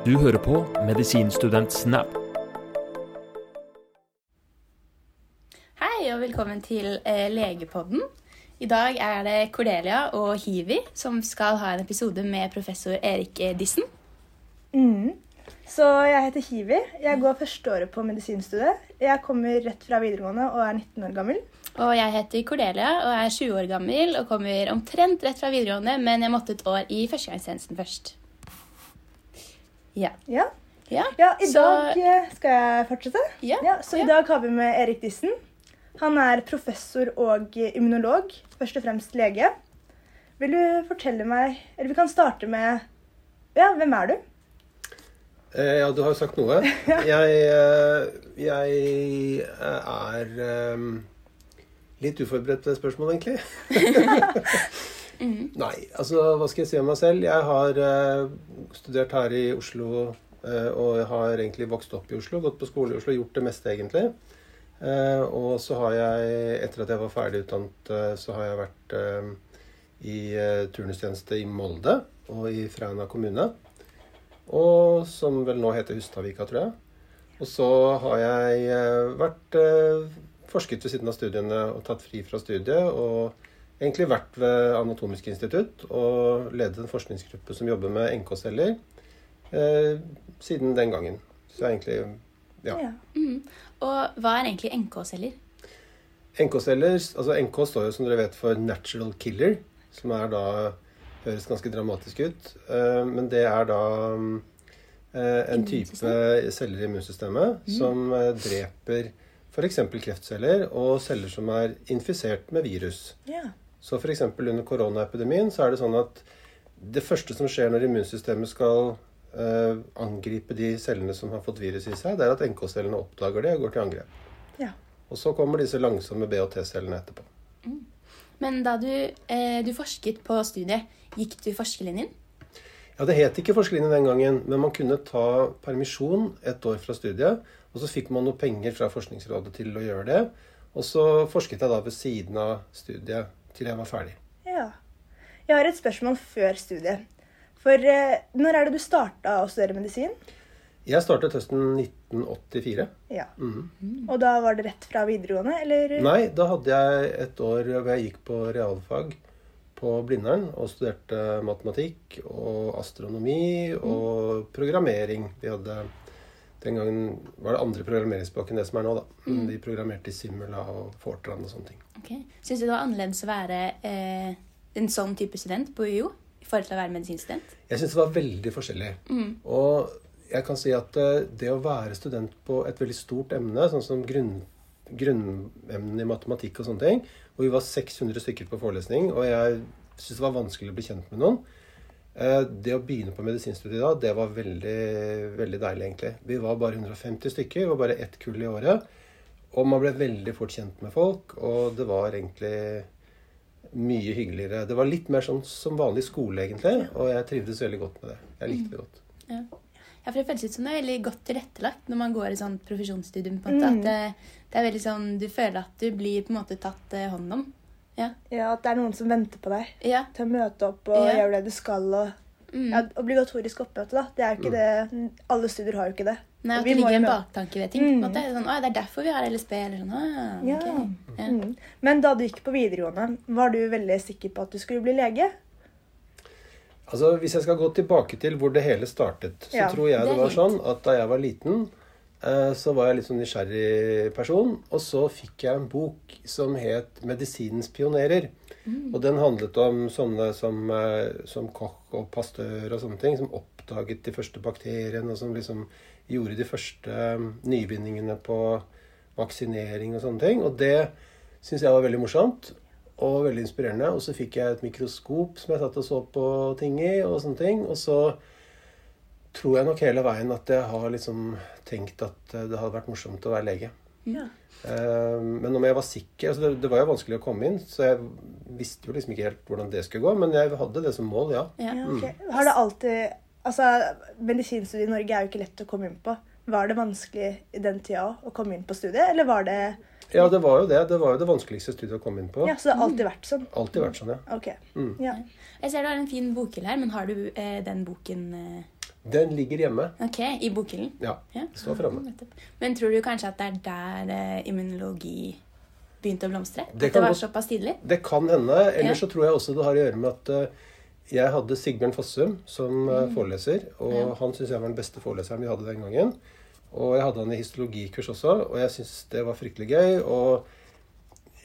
Du hører på Medisinstudent Snap. Hei og velkommen til eh, Legepodden. I dag er det Cordelia og Hivi som skal ha en episode med professor Erik eh, Dissen. Mm. Så jeg heter Hivi. Jeg går førsteåret på medisinstudiet. Jeg kommer rett fra videregående og er 19 år gammel. Og jeg heter Cordelia og er 20 år gammel og kommer omtrent rett fra videregående, men jeg måtte et år i førstegangstjenesten først. Ja. Ja, Ja, ja i så- dag eh, skal jeg fortsette. Ja, så ja. i dag har vi med Erik Dissen. Han er professor og immunolog, først og fremst lege. Vil du fortelle meg Eller vi kan starte med Ja, hvem er du? Eh, Ja, du har jo sagt noe. Jeg, eh, jeg er eh, litt uforberedt på det spørsmålet, egentlig. Nei, altså hva skal jeg si om meg selv? Jeg har uh, studert her i Oslo uh, og har egentlig vokst opp i Oslo, gått på skole i Oslo, gjort det meste egentlig. Uh, og så har jeg, etter at jeg var ferdig utdannet, så har jeg vært i turnustjeneste i Molde og i Fræna kommune. Og som vel nå heter Hustadvika, tror jeg. Og så har jeg vært forsket ved siden av studiene og tatt fri fra studiet. Og egentlig vært ved Anatomisk institutt og ledet en forskningsgruppe som jobber med NK-celler eh, siden den gangen. Så egentlig Ja. Mhm. Og hva er egentlig NK-celler? NK-celler altså NK står jo som dere vet for natural killer, som er da høres ganske dramatisk ut. Eh, Men det er da eh, en type celler i immunsystemet som eh, dreper f.eks. kreftceller og celler som er infisert med virus. Ja. Så f.eks. under koronaepidemien så er det sånn at det første som skjer når immunsystemet skal eh, angripe de cellene som har fått virus i seg, det er at NK-cellene oppdager det og går til angrep. Ja. Og så kommer disse langsomme B- og T-cellene etterpå. Men da du, eh, du forsket på studiet, gikk du forskerlinjen? Ja, Det het ikke forskerlinjen den gangen, men man kunne ta permisjon et år fra studiet. Og så fikk man noe penger fra Forskningsrådet til å gjøre det. Og så forsket jeg da ved siden av studiet til jeg var ferdig. ja. Jeg har et spørsmål før studiet. For eh, når er det du starta å studere medisin? Jeg startet høsten 1984. Ja. Mhm. Og da var det rett fra videregående, eller? Nei, da hadde jeg et år hvor jeg gikk på realfag på Blindern og studerte matematikk og astronomi og programmering. Vi hadde Den gangen var det andre programmeringsspråk enn det som er nå, da. Vi programmerte i Simula og Fortran og sånne ting. Okay. Syns du det var annerledes å være eh, en sånn type student på UiO i forhold til å være medisinstudent? Jeg syns det var veldig forskjellig. Og jeg kan si at eh, det å være student på et veldig stort emne, sånn som grunn, grunnemnene i matematikk og sånne ting, hvor vi var 600 stykker på forelesning, og jeg syntes det var vanskelig å bli kjent med noen Det å begynne på medisinstudiet da, det var veldig, veldig deilig, egentlig. Vi var bare 150 stykker, det var bare ett kull i året. Og man ble veldig fort kjent med folk, og det var egentlig mye hyggeligere. Det var litt mer sånn som vanlig skole, egentlig. Og jeg trivdes veldig godt med det. Jeg likte det godt. Ja. ja, for det føles ut som det er veldig godt tilrettelagt når man går i sånn profesjonsstudium. på en måte, At det, det er veldig sånn, Du føler at du blir på en måte tatt eh, hånd om. Ja. Ja, At det er noen som venter på deg ja. til å møte opp og Ja. gjøre det du skal. og Mm. ja, Obligatorisk oppmøte, da. Det er jo ikke det, Alle studier har jo ikke det. Nei, at det ligger en baktanke ved ting. Mm. måte. Sånn, å, det er derfor vi har LSB. Eller sånn, ah, Ja. ok. Ja. Mm. Men da du gikk på videregående, var du veldig sikker på at du skulle bli lege? Altså, Hvis jeg skal gå tilbake til hvor det hele startet, så Ja, tror jeg det det, var sånn at da jeg var liten, så var jeg litt sånn nysgjerrig person. Og så fikk jeg en bok som het 'Medisinens pionerer'. Og den handlet om sånne som, eh, som kokk og pastør og sånne ting, som oppdaget de første bakteriene, og som liksom gjorde de første eh, nyvinningene på vaksinering og sånne ting. Og det syns jeg var veldig morsomt og veldig inspirerende. Og så fikk jeg et mikroskop som jeg satt og så på ting i, og sånne ting. Og så tror jeg nok hele veien at jeg har liksom tenkt at eh, det hadde vært morsomt å være lege. Ja. Eh, Men om jeg var sikker altså det, det var jo vanskelig å komme inn, så jeg visste jo liksom ikke helt hvordan det skulle gå. Men jeg hadde det som mål, ja. Ja. okay. mm. Har det alltid Altså, Medisinstudiet i Norge er jo ikke lett å komme inn på. Var det vanskelig i den tida å komme inn på studiet, eller var det Ja, det var jo det. Det var jo det vanskeligste studiet å komme inn på. Ja, Så det har alltid vært sånn? Alltid vært sånn, ja. Ok. Mm. Ja. Jeg ser du har en fin bokhylle her, men har du eh, den boken eh, Den ligger hjemme. Ok, I bokhyllen? Ja, Ja. det står framme. Men tror du kanskje at det er der eh, immunologi begynte å blomstre? Det at kan det var såpass tidlig? Det kan hende. Ellers Ja. så tror jeg også det har å gjøre med at eh, jeg hadde Sigbjørn Fossum som mm. foreleser, og. Ja. han syns jeg var den beste foreleseren vi hadde den gangen. Og jeg hadde han i histologikurs også, og jeg syns det var fryktelig gøy. Og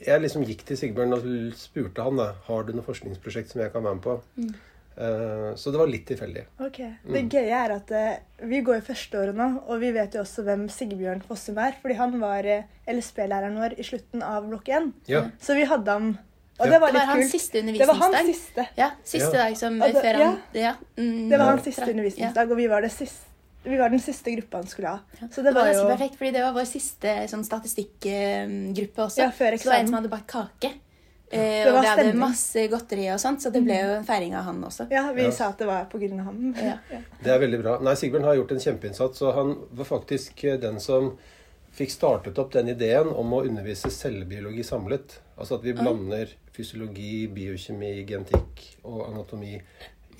jeg liksom gikk til Sigbjørn og spurte han da, har du noe forskningsprosjekt som jeg kan være med på. Mm. Eh, så det var litt tilfeldig. Ok. Det gøye er at eh, vi går i førsteåret nå, og vi vet jo også hvem Sigbjørn Fossum er. Fordi han var eh, LSB-læreren vår i slutten av blokk 1. Ja. Så vi hadde han Og Ja. det var Det var litt hans kult. siste Det var hans undervisningsdag. siste. Ja, siste Ja. dag som da, det- før han ja. mm, Det var hans siste undervisningsdag, og vi var, det siste, vi var den siste gruppa han skulle ha. Så Det det var var jo perfekt, fordi det var vår siste sånn, statistikkgruppe også. Ja, før Så det var en som hadde bakt kake. Eh, Det og det hadde stemning. masse godteri og sånt, så det ble jo en feiring av han også. Ja, vi Ja. sa at det var på av ham. Ja. Det er veldig bra. Nei, Sigbjørn har gjort en kjempeinnsats, og han var faktisk eh, den som fikk startet opp den ideen om å undervise cellebiologi samlet. Altså at vi blander fysiologi, biokjemi, genetikk og anatomi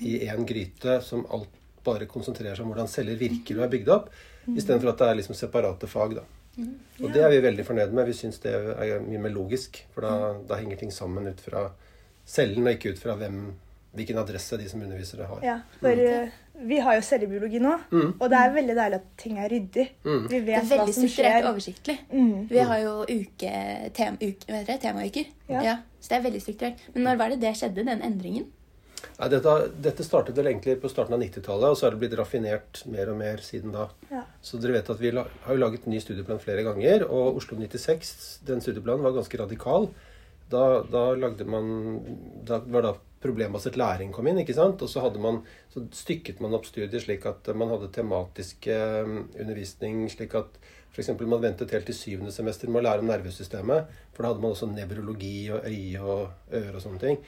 i én gryte som alt bare konsentrerer seg om hvordan celler virker og er bygd opp, istedenfor at det er liksom separate fag. da. Og det er vi veldig fornøyd med. Vi syns det er mye mer logisk, for da, da henger ting sammen ut fra cellen, og ikke ut fra hvem, hvilken adresse de som underviser det, har. Ja, for mm. vi har jo cellebiologi nå, Mm. og det er veldig deilig at ting er ryddig. Mm. Vi Det vet er hva veldig som strukturert skjer. og oversiktlig. Mm. Vi har jo uke, tem, uke, temauker. Ja. Ja. så det er veldig strukturert. Men når var det det skjedde, den endringen? Nei, dette, dette startet vel egentlig på starten av 90-tallet, og så har det blitt raffinert mer og mer siden da. Ja. Så dere vet at vi la, har jo laget ny studieplan flere ganger, og Oslo 96, den studieplanen, var ganske radikal. Da, da lagde man Da var da problembasert læring kom inn, ikke sant? Og så, man, så stykket man opp studier slik at man hadde tematisk eh, undervisning, slik at f.eks. man ventet helt til syvende semester med å lære om nervesystemet, for da hadde man også nevrologi og øye og øre og sånne ting.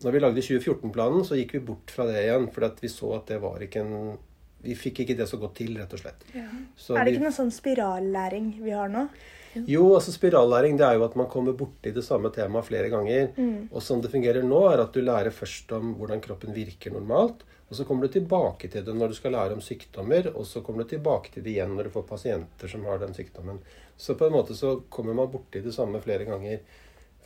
Når vi lagde 2014-planen, så gikk vi bort fra det igjen, fordi vi så at det var ikke en Vi fikk ikke det så godt til, rett og slett. Så Er det ikke noen sånn spirallæring vi har nå? jo, altså spirallæring det er jo at man kommer borti det samme temaet flere ganger. Mm. Og sånn det fungerer nå, er at du lærer først om hvordan kroppen virker normalt. Og så kommer du tilbake til det når du skal lære om sykdommer, og så kommer du tilbake til det igjen når du får pasienter som har den sykdommen. Så på en måte så kommer man borti det samme flere ganger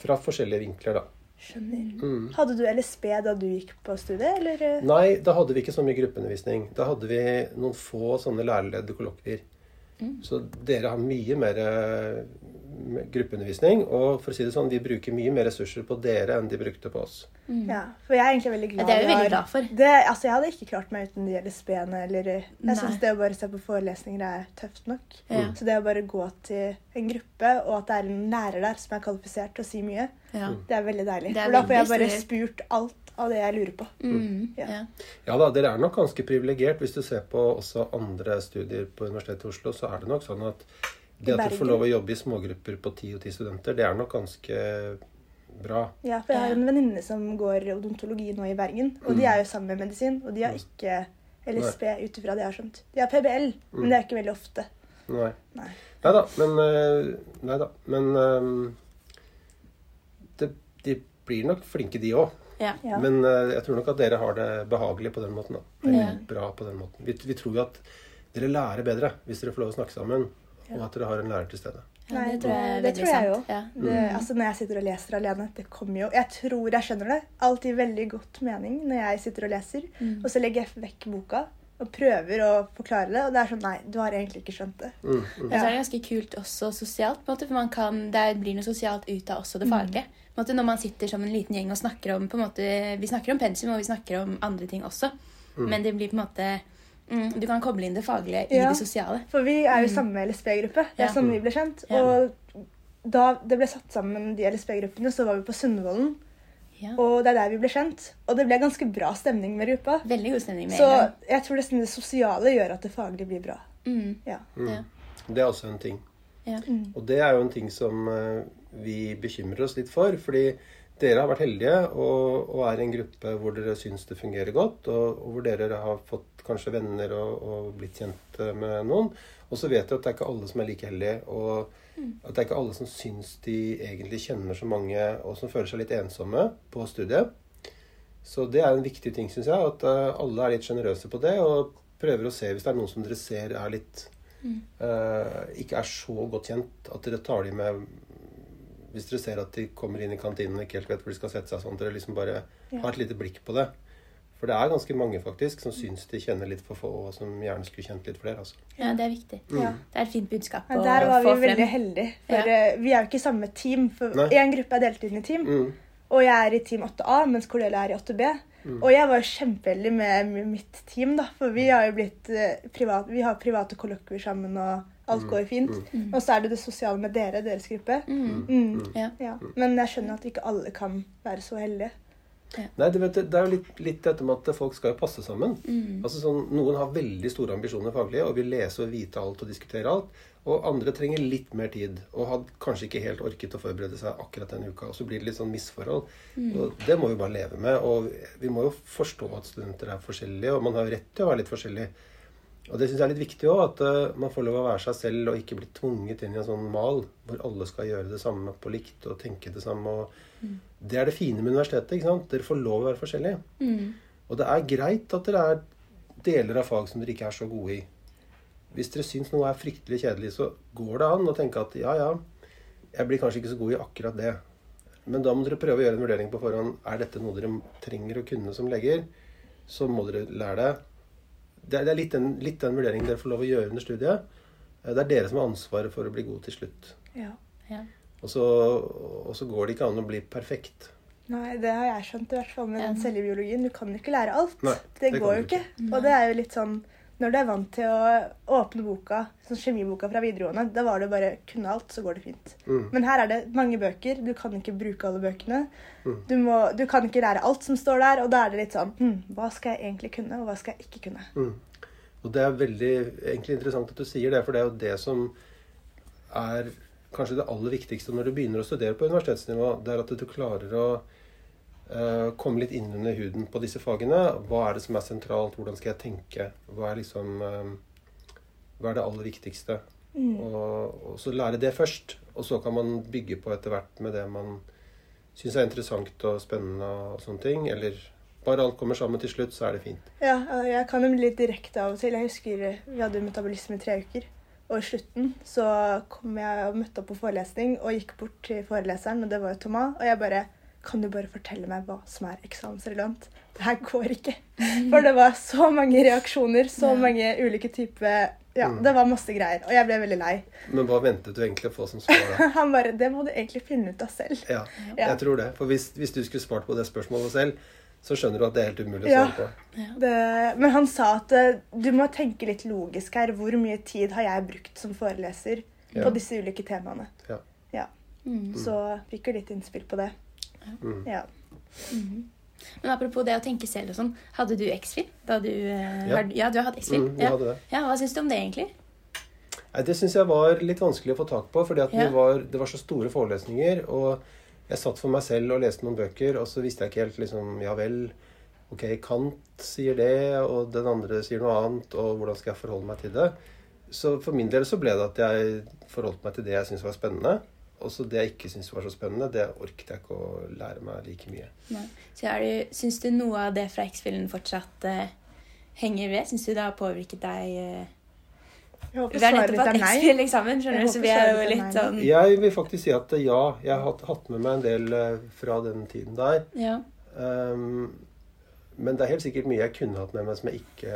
fra forskjellige vinkler, da. Skjønner. Mm. Hadde du LSB da du gikk på studiet, eller? Nei, da hadde vi ikke så mye gruppeundervisning. Da hadde vi noen få sånne lærerledde kollokvier. Så dere har mye mer eh, gruppeundervisning. Og for å si det sånn, vi bruker mye mer ressurser på dere enn de brukte på oss. Ja, for jeg er egentlig veldig glad Ja, det er vi veldig glad for. Det, altså, jeg hadde ikke klart meg uten de LSB-ene. Eller, jeg syns det å bare se på forelesninger er tøft nok. Ja. Så det å bare gå til en gruppe, og at det er en lærer der som er kvalifisert til å si mye, Ja. Mm. det er veldig deilig. Er For da får jeg bare spurt alt av det jeg lurer på. Mm. Ja. Ja. Ja da, dere er nok ganske privilegert. Hvis du ser på også andre studier på Universitetet i Oslo, så er det nok sånn at det at du får lov å jobbe i smågrupper på ti og ti studenter, det er nok ganske bra. Ja, for jeg har en venninne som går odontologi nå i Bergen, og Mm. de er jo sammen med medisin, og de har ikke LSB ut ifra det jeg har skjønt. De har PBL, men det er ikke veldig ofte. Nei. Nei. Nei da, men Neida. Nei da. Men eh, det, de blir nok flinke, de òg. Ja. Ja. Men eh, jeg tror nok at dere har det behagelig på den måten. da. Eller Ja. bra på den måten. Vi, vi tror jo at dere lærer bedre hvis dere får lov å snakke sammen, og at dere har en lærer til stede. Ja, Nei, det tror jeg det tror jeg jo. Ja. Det, altså Når jeg sitter og leser alene, det kommer jo Jeg tror jeg skjønner det. Alltid veldig godt mening når jeg sitter og leser. Mm. Og så legger jeg vekk boka og prøver å forklare det, og det er sånn Nei, du har egentlig ikke skjønt det. Mm, mm. Ja. så er det ganske kult også sosialt, på en måte, for man kan, det blir noe sosialt ut av også det faglige. På en måte, når man sitter som en liten gjeng og snakker om på en måte, Vi snakker om pensum, og vi snakker om andre ting også. Men det blir på en måte mm, Du kan koble inn det faglige i Ja. det sosiale. For vi er jo samme LSB-gruppe. Det er Ja. sånn vi ble kjent. Ja. Og da det ble satt sammen de LSB-gruppene, så var vi på Sundvolden. Ja. Og det er der vi ble kjent. Og det ble ganske bra stemning med gruppa. Veldig god stemning med Så en jeg tror nesten det sosiale gjør at det faglige blir bra. Mm. Ja. Ja. Det er også en ting. Ja. Og det er jo en ting som eh, vi bekymrer oss litt for. Fordi dere har vært heldige og, og er i en gruppe hvor dere syns det fungerer godt, og, og hvor dere har fått kanskje venner og, og blitt kjent med noen. Og så vet jeg at det er ikke alle som er like heldige, og at det er ikke alle som syns de egentlig kjenner så mange, og som føler seg litt ensomme på studiet. Så det er en viktig ting, syns jeg, at eh, alle er litt sjenerøse på det og prøver å se hvis det er noen som dere ser er litt Mm. Uh, Ikke er så godt kjent, at dere tar de med Hvis dere ser at de kommer inn i kantinen og ikke helt vet hvor de skal sette seg, sånn at dere liksom bare Ja. har et lite blikk på det. For det er ganske mange faktisk som syns de kjenner litt for få, og som gjerne skulle kjent litt flere. altså. Ja, det er viktig. Ja. Det er et fint budskap Ja, å der var vi veldig heldige. For Ja. eh, vi er jo ikke samme team. For Nei. én gruppe er delt inn i team, Mm. og jeg er i team 8A, mens Cordelia er i 8B. Mm. Og jeg var jo kjempeheldig med mitt team, da. For vi har jo blitt eh, privat, Vi har private kollokvier sammen, og alt Mm. går jo fint. Mm. Og så er det det sosiale med dere, deres gruppe. Mm. Mm. Ja. Ja. Men jeg skjønner at ikke alle kan være så heldige. Nei, det, vet, det er jo litt, litt dette med at folk skal jo passe sammen. Mm. Altså sånn, Noen har veldig store ambisjoner faglige og vil lese og vite alt og diskutere alt. Og andre trenger litt mer tid og hadde kanskje ikke helt orket å forberede seg akkurat den uka. Og så blir det litt sånn misforhold. Og det må vi bare leve med. Og vi må jo forstå at studenter er forskjellige, og man har jo rett til å være litt forskjellig. Og det syns jeg er litt viktig òg, at eh, man får lov å være seg selv og ikke bli tvunget inn i en sånn mal hvor alle skal gjøre det samme på likt og tenke det samme. og Det er det fine med universitetet. ikke sant? Dere får lov å være forskjellige. Mm. Og det er greit at dere er deler av fag som dere ikke er så gode i. Hvis dere syns noe er fryktelig kjedelig, så går det an å tenke at ja, ja, jeg blir kanskje ikke så god i akkurat det. Men da må dere prøve å gjøre en vurdering på forhånd. Er dette noe dere trenger å kunne som leger? Så må dere lære det. Det er, det er litt, den, litt den vurderingen dere får lov å gjøre under studiet. Eh, Det er dere som har ansvaret for å bli gode til slutt. Ja. Ja. Og så, og så går det ikke an å bli perfekt. Nei, det har jeg skjønt, i hvert fall med Ja. den cellebiologien. Du kan jo ikke lære alt. Nei, det, det går jo jo ikke. Og det er jo litt sånn Når du er vant til å åpne boka, sånn kjemiboka fra videregående, da var det bare kunne alt, så går det fint. Mm. Men her er det mange bøker. Du kan ikke bruke alle bøkene. Mm. Du, må, du kan ikke lære alt som står der, og da er det litt sånn hm, Hva skal jeg egentlig kunne, og hva skal jeg ikke kunne? Mm. Og det er veldig egentlig interessant at du sier det, for det er jo det som er kanskje det aller viktigste når du begynner å studere på universitetsnivå. Det er at du klarer å komme litt inn under huden på disse fagene. Hva er det som er sentralt? Hvordan skal jeg tenke? Hva er liksom eh, Hva er det aller viktigste? Mm. Og, og så lære det først. Og så kan man bygge på etter hvert med det man syns er interessant og spennende og sånne ting. Eller bare alt kommer sammen til slutt, så er det fint. Ja, jeg kan jo bli litt direkte av og til. Jeg husker vi hadde metabolisme i tre uker. Og i slutten så kom jeg og møtte opp på forelesning og gikk bort til foreleseren, og det var jo Thomas. Og jeg bare Kan du bare fortelle meg hva som er eksamensrelevant? Det her går ikke. For det var så mange reaksjoner, så Ja. mange ulike typer Ja, Mm. det var masse greier. Og jeg ble veldig lei. Men hva ventet du egentlig å få som svar? da? Han bare Det må du egentlig finne ut av selv. Ja, Ja. jeg tror det. For hvis, hvis du skulle svart på det spørsmålet selv, så skjønner du at det er helt umulig å Ja. på. Det, men han sa at eh, du må tenke litt logisk her. Hvor mye tid har jeg brukt som foreleser Ja. på disse ulike temaene? Mm. Så fikk jo litt innspill på det. Mm. Ja. Mhm. Men apropos det å tenke selv og sånn. Hadde du X-film? Da du eh, Ja. ja, du har hatt X-film? Mm, ja. ja, hva syns du om det, egentlig? Nei, det syns jeg var litt vanskelig å få tak på, fordi Ja. var, det var så store forelesninger. Og jeg satt for meg selv og leste noen bøker, og så visste jeg ikke helt liksom Ja vel, ok, Kant sier det, og den andre sier noe annet, og hvordan skal jeg forholde meg til det? Så for min del så ble det at jeg forholdt meg til det jeg syntes var spennende. Og så det jeg ikke syntes var så spennende, det orket jeg ikke å lære meg like mye. Så du, Syns du noe av det fra X-filmen fortsatt eh, henger ved? Syns du det har påvirket deg eh? Vi har nettopp hatt. X-Fil-eksamen, skjønner du, så vi er jo litt nei. sånn Jeg vil faktisk si at ja, jeg har hatt, hatt med meg en del eh, fra den tiden der. Ja. Um, men det er helt sikkert mye jeg kunne hatt med meg som jeg ikke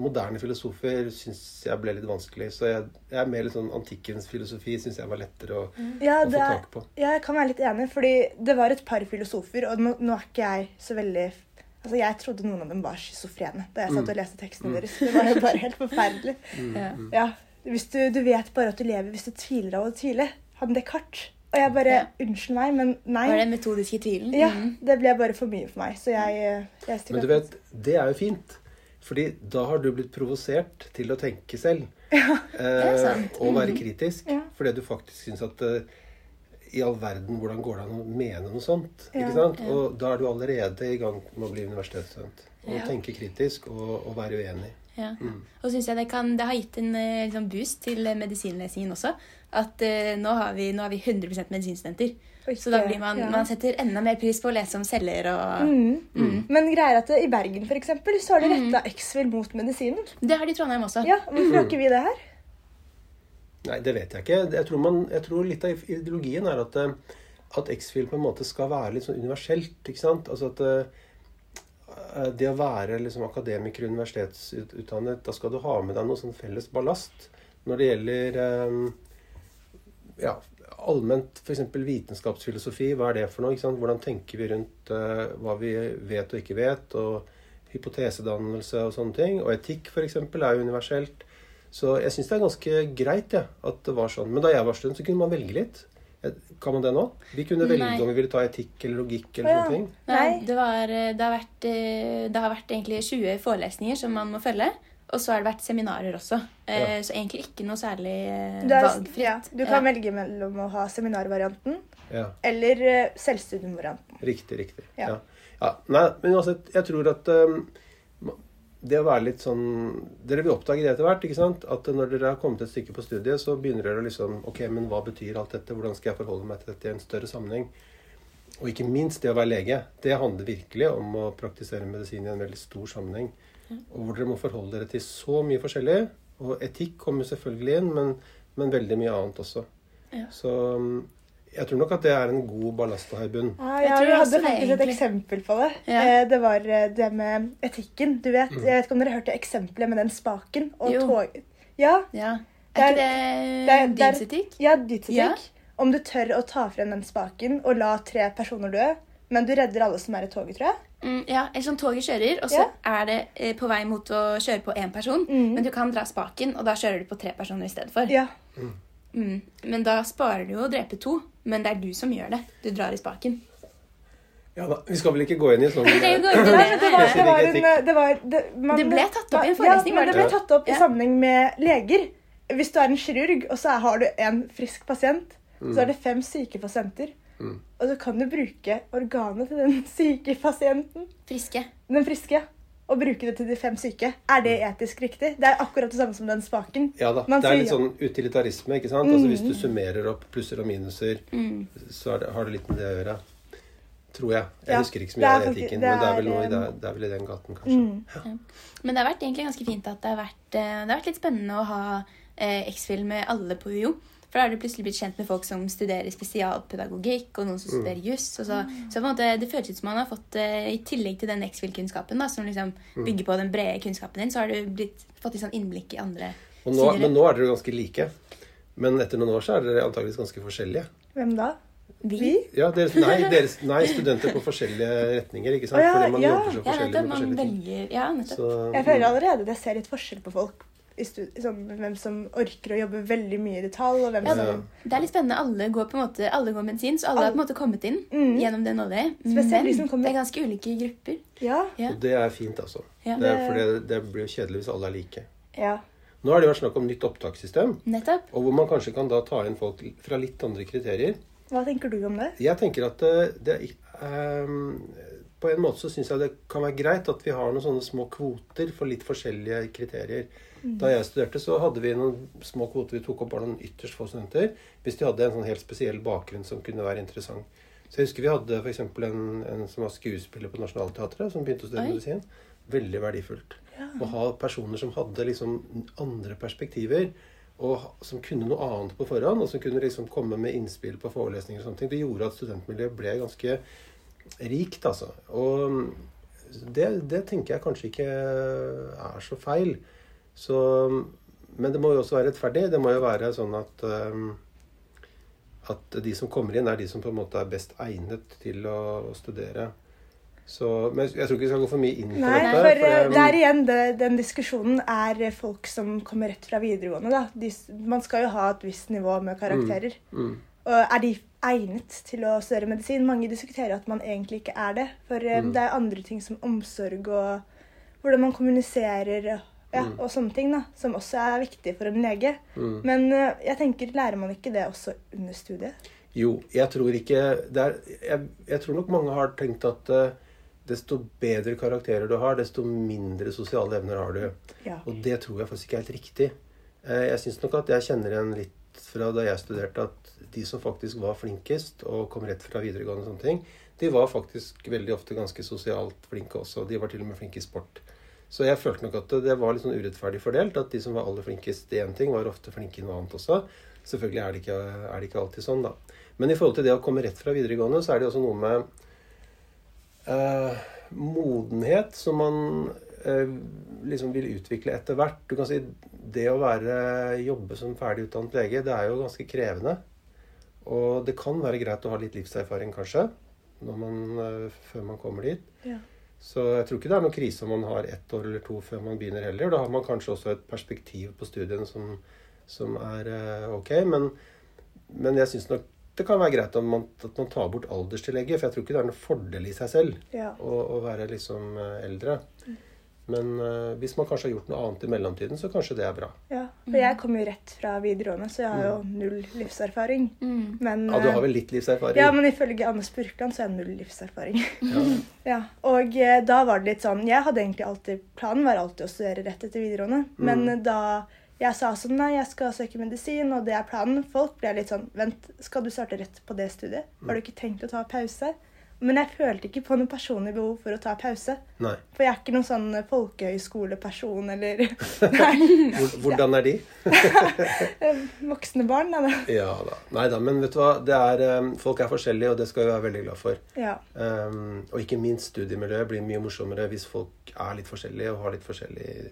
Moderne filosofer syns jeg ble litt vanskelig. Så jeg, jeg er mer litt sånn antikkens filosofi syns jeg var lettere å, Ja, å det få er, tak på. ja, jeg kan være litt enig, fordi det var et par filosofer, og nå, nå er ikke jeg så veldig Altså, Jeg trodde noen av dem var schizofrene da jeg satt og leste tekstene Mm. deres. Det var jo bare helt forferdelig. Ja. Ja, hvis du, du vet bare at du lever hvis du tviler av å tvile. Han Descartes. Og jeg bare Ja. Unnskyld meg, men nei. Var det den metodiske tvilen? Ja, Mhm. det ble bare for mye for meg. Så jeg, jeg Men du vet, det er jo fint. Fordi da har du blitt provosert til å tenke selv. Ja, det er sant. Eh, og være Mhm. kritisk. Ja. Fordi du faktisk syns at eh, i all verden, hvordan går det an å mene noe sånt? Ja, ikke sant? ja. Og da er du allerede i gang med å bli universitetsstudent. Og Ja. tenke kritisk og, og være uenig. Ja. Mm. Og syns jeg det, kan, det har gitt en eh, liksom boost til eh, medisinlesingen også. At uh, nå, har vi, nå har vi 100 medisinstudenter. Og Så da blir man, ja. man setter enda mer pris på å lese om celler og Mm. Mm. Men greier at i Bergen for eksempel, så har de Mm. retta X-Fill mot medisinen. Det har de i Trondheim også. Ja, Hvorfor har ikke vi det her? Nei, det vet jeg ikke. Jeg tror, man, jeg tror litt av ideologien er at, eh, at X-Fill på en måte skal være litt sånn universelt. ikke sant? Altså at eh, det å være liksom akademiker og universitetsutdannet, da skal du ha med deg noe sånn felles ballast. Når det gjelder ja, allment f.eks. vitenskapsfilosofi, hva er det for noe? ikke sant? Hvordan tenker vi rundt uh, hva vi vet og ikke vet? og hypotesedannelse og sånne ting. Og etikk f.eks. er jo universelt. Så jeg syns det er ganske greit ja, at det var sånn. Men da jeg var student, så kunne man velge litt. Kan man det nå? Vi kunne velge Nei. om vi ville ta etikk eller logikk eller ja. ting. Nei, Nei. det, var, eh, det, har vært, eh, det har vært egentlig 20 forelesninger som man må følge. Og så har det vært seminarer også. Eh, Ja. Så egentlig ikke noe særlig eh, Du, er, valgfritt. ja, du kan Ja. velge mellom å ha seminarvarianten Ja, eller eh, selvstudiumvarianten. Riktig, riktig. Ja. Ja. Ja. Nei, men uansett, jeg tror at um, det å være litt sånn Dere vil oppdage det etter hvert. ikke sant? At når dere har kommet et stykke på studiet, så begynner dere å liksom Ok, men hva betyr alt dette? Hvordan skal jeg forholde meg til dette i en større sammenheng? Og ikke minst det å være lege. Det handler virkelig om å praktisere medisin i en veldig stor sammenheng. Og hvor dere må forholde dere til så mye forskjellig. Og etikk kommer selvfølgelig inn, men, men veldig mye annet også. Ja. Så um, jeg tror nok at det er en god ballast å ha i bunn. Ja, Jeg jeg, hadde faktisk et eksempel på det. Ja. Eh, Det var eh, det med etikken. Du vet, Mm. Jeg vet ikke om dere hørte eksempelet med den spaken og tog... Ja, Ja. Er ikke det det det dydsetikk? ja dydsetikk. Ja. Om du tør å ta frem den spaken og la tre personer dø, men du redder alle som er i toget, tror jeg. Mm, ja, eller sånn toget kjører, og så Ja. er det eh, på vei mot å kjøre på én person. Mm. Men du kan dra spaken, og da kjører du på tre personer i stedet for. Ja. Mm. Men da sparer du jo å drepe to. Men det er du som gjør det. Du drar i spaken. Ja da, Vi skal vel ikke gå inn i sånn Det det det var en Etikk. det, var, det, man, Det ble tatt opp i en Ja, forelesning, men det det ble tatt opp i sammenheng med leger. Hvis du er en kirurg, og så har du en frisk pasient, så er det fem syke pasienter. Mm. Og så kan du bruke organet til den syke pasienten, Friske. den friske, og bruke det til de fem syke. Er det etisk riktig? Det er akkurat det samme som den spaken. Ja da. Man Det er sier litt sånn utilitarisme. ikke sant? Altså Hvis du Mm. summerer opp plusser og minuser, Mm. så er det, har det litt med det å gjøre. Tror jeg. Jeg Ja, husker ikke så det mye av etikken, det men det er, vel noe i det, um, det er vel i den gaten, kanskje. Mm. Men det har vært egentlig ganske fint at det har vært, eh, det har vært litt spennende å ha eh, X-film med alle på UiO. For da har du plutselig blitt kjent med folk som studerer spesialpedagogikk, og noen som Mm. studerer juss. Så, så på en måte, det føles ut som man har fått, eh, i tillegg til den X-Fill-kunnskapen, som liksom Mm. bygger på den brede kunnskapen din, så har du blitt, fått litt sånn innblikk i andre Og nå, sider. men nå er dere ganske like. Men etter noen år så er dere antakeligvis ganske forskjellige. Hvem da? Vi? Vi? Ja, deres, nei, deres, nei, studenter på forskjellige retninger, ikke sant? Oh, ja, Fordi man ja. jobber så Ja, forskjellig nettopp. med Man ting. velger Ja, nettopp. Så, Jeg føler allerede at jeg ser litt forskjell på folk. Sånn, hvem som orker å jobbe veldig mye i detalj, og hvem Ja, som Det er litt spennende. Alle går på en måte, alle går medisin, så alle har på en måte kommet inn Mm. gjennom det nåløyet. Men som kommer- det er ganske ulike grupper. Ja. Ja. Og det er fint, altså. Ja. Det, er- for det, det blir jo kjedelig hvis alle er like. ja. Nå har det vært snakk om nytt opptakssystem, Nettopp. og hvor man kanskje kan da ta inn folk fra litt andre kriterier. Hva tenker du om det? Jeg tenker at det, det ehm, På en måte så syns jeg det kan være greit at vi har noen sånne små kvoter for litt forskjellige kriterier. Da jeg studerte, så hadde vi noen små kvoter. Vi tok opp bare noen ytterst få studenter. Hvis de hadde en sånn helt spesiell bakgrunn som kunne være interessant. Så jeg husker vi hadde f.eks. En, en som var skuespiller på Nationaltheatret, som begynte å studere medisin. Veldig verdifullt. Å ha personer som hadde liksom andre perspektiver. Og som kunne noe annet på forhånd, og som kunne liksom komme med innspill på forelesninger. og sånne ting. Det gjorde at studentmiljøet ble ganske rikt, altså. Og det, det tenker jeg kanskje ikke er så feil. Så, men det må jo også være rettferdig. Det må jo være sånn at um, at de som kommer inn, er de som på en måte er best egnet til å, å studere. Så, men jeg tror ikke vi skal gå for mye inn på Nei, dette. for eh, um, det er igjen det, den diskusjonen er eh, folk som kommer rett fra videregående. Da. De, man skal jo ha et visst nivå med karakterer. mm, Og er de egnet til å studere medisin? Mange diskuterer at man egentlig ikke er det. For eh, Mm. det er andre ting som omsorg og hvordan man kommuniserer ja, Mm. og sånne ting da, som også er viktig for en lege. mm. Men eh, jeg tenker, lærer man ikke det også under studiet? Jo, jeg tror ikke det er, jeg, jeg tror nok mange har tenkt at uh, desto bedre karakterer du har, desto mindre sosiale evner har du. Ja. Og det tror jeg faktisk ikke er helt riktig. Jeg syns nok at jeg kjenner igjen litt fra da jeg studerte, at de som faktisk var flinkest og kom rett fra videregående, og sånne ting, de var faktisk veldig ofte ganske sosialt flinke også. De var til og med flinke i sport. Så jeg følte nok at det var litt sånn urettferdig fordelt. At de som var aller flinkest i én ting, var ofte flinke i noe annet også. Selvfølgelig er det, ikke, er det ikke alltid sånn, da. Men i forhold til det å komme rett fra videregående, så er det også noe med eh, modenhet som man liksom vil utvikle etter hvert. Du kan si det å være jobbe som ferdigutdannet lege, det er jo ganske krevende. Og det kan være greit å ha litt livserfaring, kanskje, når man, eh, før man kommer dit. Ja. Så jeg tror ikke det er noen krise om man har ett år eller to før man begynner heller. Da har man kanskje også et perspektiv på studiene som, som er eh, ok. Men, men jeg syns nok det kan være greit om man, at man tar bort alderstillegget. For jeg tror ikke det er noen fordel i seg selv Ja. å, å være liksom eldre. eldre. Men uh, hvis man kanskje har gjort noe annet i mellomtiden, så kanskje det er bra. ja. For jeg kom jo rett fra videregående, så jeg har jo null livserfaring. Mm. Men, Ja, du har eh, vel litt livserfaring? ja, men ifølge Anne Spurkland så har jeg null livserfaring. Ja. Ja, og uh, da var det litt sånn Jeg hadde egentlig alltid Planen var alltid å studere rett etter videregående. Men Mm. eh, da jeg sa sånn Nei, jeg skal søke medisin, og det er planen. Folk ble litt sånn Vent, skal du starte rett på det studiet? Har du ikke tenkt å ta pause? Men jeg følte ikke på noe personlig behov for å ta pause. Nei. For jeg er ikke noen sånn folkehøyskoleperson eller hvordan er de? voksne barn. Da. Ja da. Nei da, men vet du hva. Det er, eh, folk er forskjellige, og det skal vi være veldig glad for. Ja. Um, og ikke minst studiemiljøet blir mye morsommere hvis folk er litt forskjellige og har litt forskjellige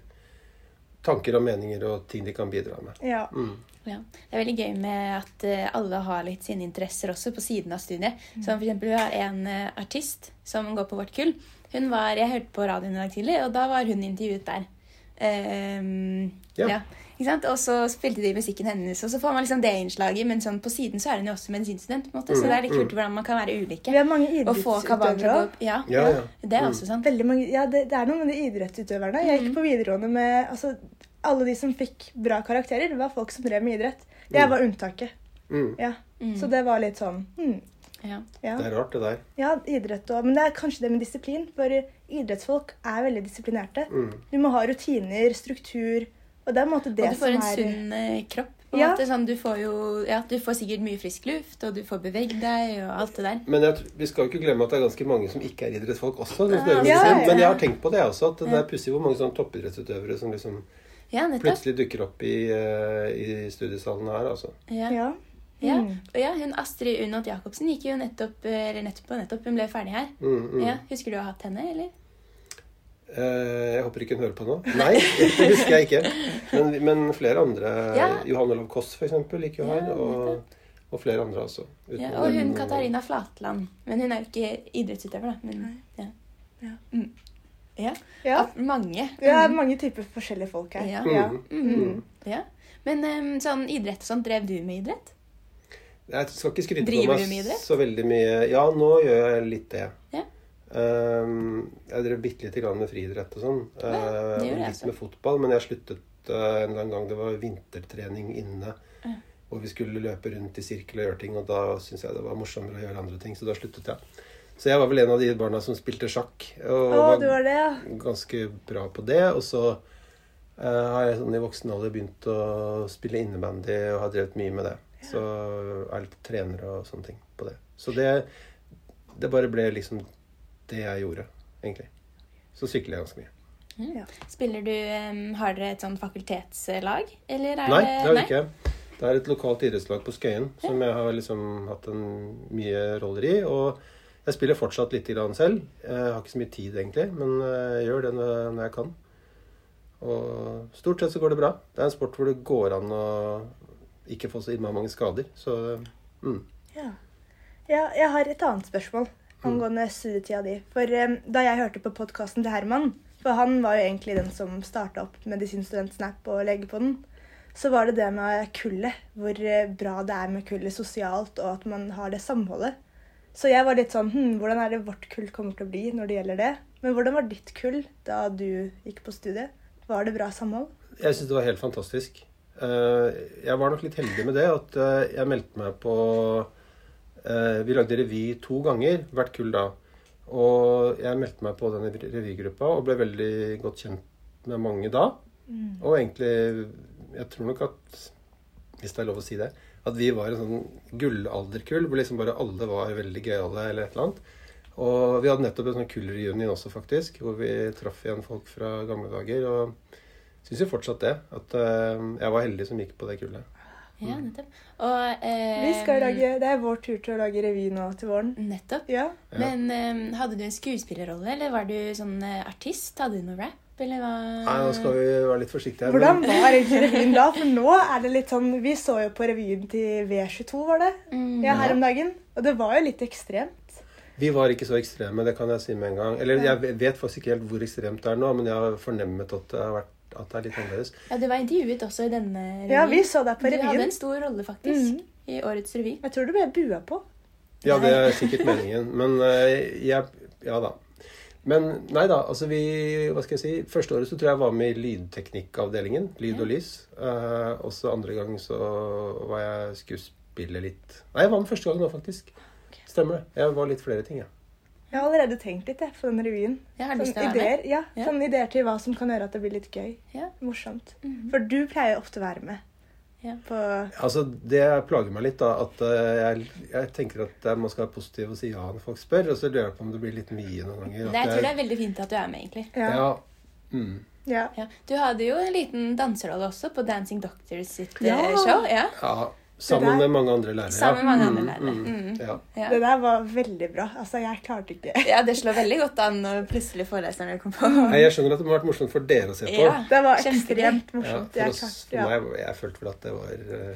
tanker og meninger og ting de kan bidra med. ja. Mm. Ja. Det er veldig gøy med at eh, alle har litt sine interesser også på siden av studiet. Som for eksempel, Vi har en eh, artist som går på vårt kull. Hun var, Jeg hørte på radioen i dag tidlig, og da var hun intervjuet der. Um, Ja. ja. Ikke sant? Og så spilte de musikken hennes, og så får man liksom det innslaget. Men sånn på siden så er hun jo også medisinstudent. på en måte, Så det er litt kult hvordan man kan være ulike. Vi har mange idrettsutøvere òg. Ja, Ja, ja. det er også sant. Mange, ja, det, det er noe med de idrettsutøverne. Jeg gikk på videregående med altså, Alle de som fikk bra karakterer, var folk som drev med idrett. Jeg var unntaket. Mm. Ja. Mm. Så det var litt sånn hmm, Ja. ja. Det er rart, det der. ja, idrett òg. Men det er kanskje det med disiplin. For idrettsfolk er veldig disiplinerte. Mm. Du må ha rutiner, struktur. Og det er en måte det Og du får en som er sunn eh, kropp. Ja. måte, sånn, du, får jo, ja, du får sikkert mye frisk luft, og du får beveget deg og alt det der. Men jeg, vi skal jo ikke glemme at det er ganske mange som ikke er idrettsfolk også. som Ja, ja, ja. Men jeg har tenkt på det også, at det er pussig hvor mange sånn toppidrettsutøvere som liksom Ja, plutselig dukker opp i, eh, i studiesalen her. altså. Ja. Ja. Ja. Mm. Og ja, hun Astrid Unot Jacobsen gikk jo nettopp eller nettopp, nettopp, hun ble ferdig her. Mm, mm. Ja, Husker du å ha hatt henne, eller? Eh, jeg håper ikke hun hører på nå. Nei, det husker jeg ikke. Men, men flere andre. Ja. Johan Olav Koss for eksempel, gikk jo her. Og, og flere andre også. uten Ja, og hun. Katarina Flatland. Men hun er jo ikke idrettsutøver, da. Men, ja. Ja. Mm. ja. Ja. Mange. Det er mange typer forskjellige folk her. Ja. Ja. Mm. Mhm. ja. Men um, sånn idrett og sånn, drev du med idrett? Jeg skal ikke skryte på meg så veldig mye. Ja, nå gjør jeg litt det. Ja. Ehm, jeg drev bitte lite grann med friidrett og sånn. Ja, jeg litt med fotball, men jeg sluttet eh, en eller annen gang det var vintertrening inne. Og vi skulle løpe rundt i sirkel og gjøre ting, og da syntes jeg det var morsommere å gjøre andre ting, så da sluttet jeg. Så jeg var vel en av de barna som spilte sjakk, og Å, var, var det, ja. ganske bra på det. Og så uh, har jeg sånn i voksen alder begynt å spille innebandy og har drevet mye med det. Så er litt trener og sånne ting på det. Så det, det bare ble liksom det jeg gjorde, egentlig. Så sykler jeg ganske mye. Ja. Spiller du um, Har dere et sånn fakultetslag? Eller er Nei, det det har vi ikke. Det er et lokalt idrettslag på Skøyen som jeg har liksom hatt en mye roller i. Og jeg spiller fortsatt litt grann selv. Jeg har ikke så mye tid, egentlig, men jeg gjør det når når jeg kan. Og stort sett så går det bra. Det er en sport hvor det går an å ikke få så innmari mange skader. Så mm. Ja. ja, jeg har et annet spørsmål angående studietida di. For um, da jeg hørte på podkasten til Herman, for han var jo egentlig den som starta opp medisinstudentsnap og Snap på den, så var det det med kullet. Hvor eh, bra det er med kullet sosialt, og at man har det samholdet. Så jeg var litt sånn hm, Hvordan er det vårt kull kommer til å bli når det gjelder det? Men hvordan var ditt kull da du gikk på studiet? Var det bra samhold? Jeg syns det var helt fantastisk. Eh, Jeg var nok litt heldig med det at jeg meldte meg på Vi lagde revy to ganger hvert kull da. Og jeg meldte meg på den revygruppa og ble veldig godt kjent med mange da. Mm. Og egentlig Jeg tror nok at, hvis det er lov å si det, at vi var en sånn gullalderkull hvor liksom bare alle var veldig gøyale eller et eller annet. Og vi hadde nettopp en sånn kullreunion også, faktisk, hvor vi traff igjen folk fra gamle dager. Og syns jo fortsatt det. At eh, jeg var heldig som gikk på det kullet. Ja, nettopp. Og eh, Vi skal lage, Det er vår tur til å lage revy nå til våren. Nettopp. Ja. Ja. Men eh, hadde du en skuespillerrolle, eller var du sånn eh, artist? Hadde du noe rap, eller hva? Nei, nå skal vi være litt forsiktige her. Hvordan var egentlig revyen da? For nå er det litt sånn Vi så jo på revyen til V22, var det? Mm, Ja, her om dagen. Og det var jo litt ekstremt. Vi var ikke så ekstreme, det kan jeg si med en gang. Eller jeg vet faktisk ikke helt hvor ekstremt det er nå, men jeg har fornemmet at det, har vært, at det er litt annerledes. Ja, du var intervjuet også i denne revyen. Ja, vi så deg på Du hadde en stor rolle, faktisk, Mhm. i årets revy. Jeg tror du ble bua på. Ja, det er sikkert meningen. Men eh, jeg Ja da. Men nei da, altså vi Hva skal jeg si? Første året så tror jeg jeg var med i lydteknikkavdelingen. Lyd og lys. Eh, også andre gang så var jeg skuespiller litt Nei, jeg var med første gang nå, faktisk. Stemmer det. Jeg var litt flere ting, jeg. Jeg har allerede tenkt litt jeg, på den revyen. Jeg har lyst til å være med. ideer, ja, Ja. sånn ideer til hva som kan gjøre at det blir litt gøy. Ja. Morsomt. Mhm. For du pleier ofte å være med. Ja. På, Altså, Det plager meg litt, da. At eh, jeg, jeg tenker at man skal være positiv og si ja når folk spør. Og så lurer jeg på om det blir litt mye noen ganger. Det, jeg tror det er veldig fint at du er med, egentlig. ja. Ja. Mm. ja. Ja. Du hadde jo en liten danserolle også på Dancing Doctors sitt Ja. eh, show. Ja. Sammen der- med mange andre lærere. Sammen med mange andre lærere. mm, Mm. Ja. Ja. Det der var veldig bra. Altså, jeg klarte ikke ja, det slår veldig godt an når plutselig foreleserne kommer på. Nei, jeg skjønner at det må ha vært morsomt for dere å se på. Ja. Det var ekstremt ekstremt Ja, morsomt. for jeg, oss, klarte, for meg, jeg følte vel at det var eh,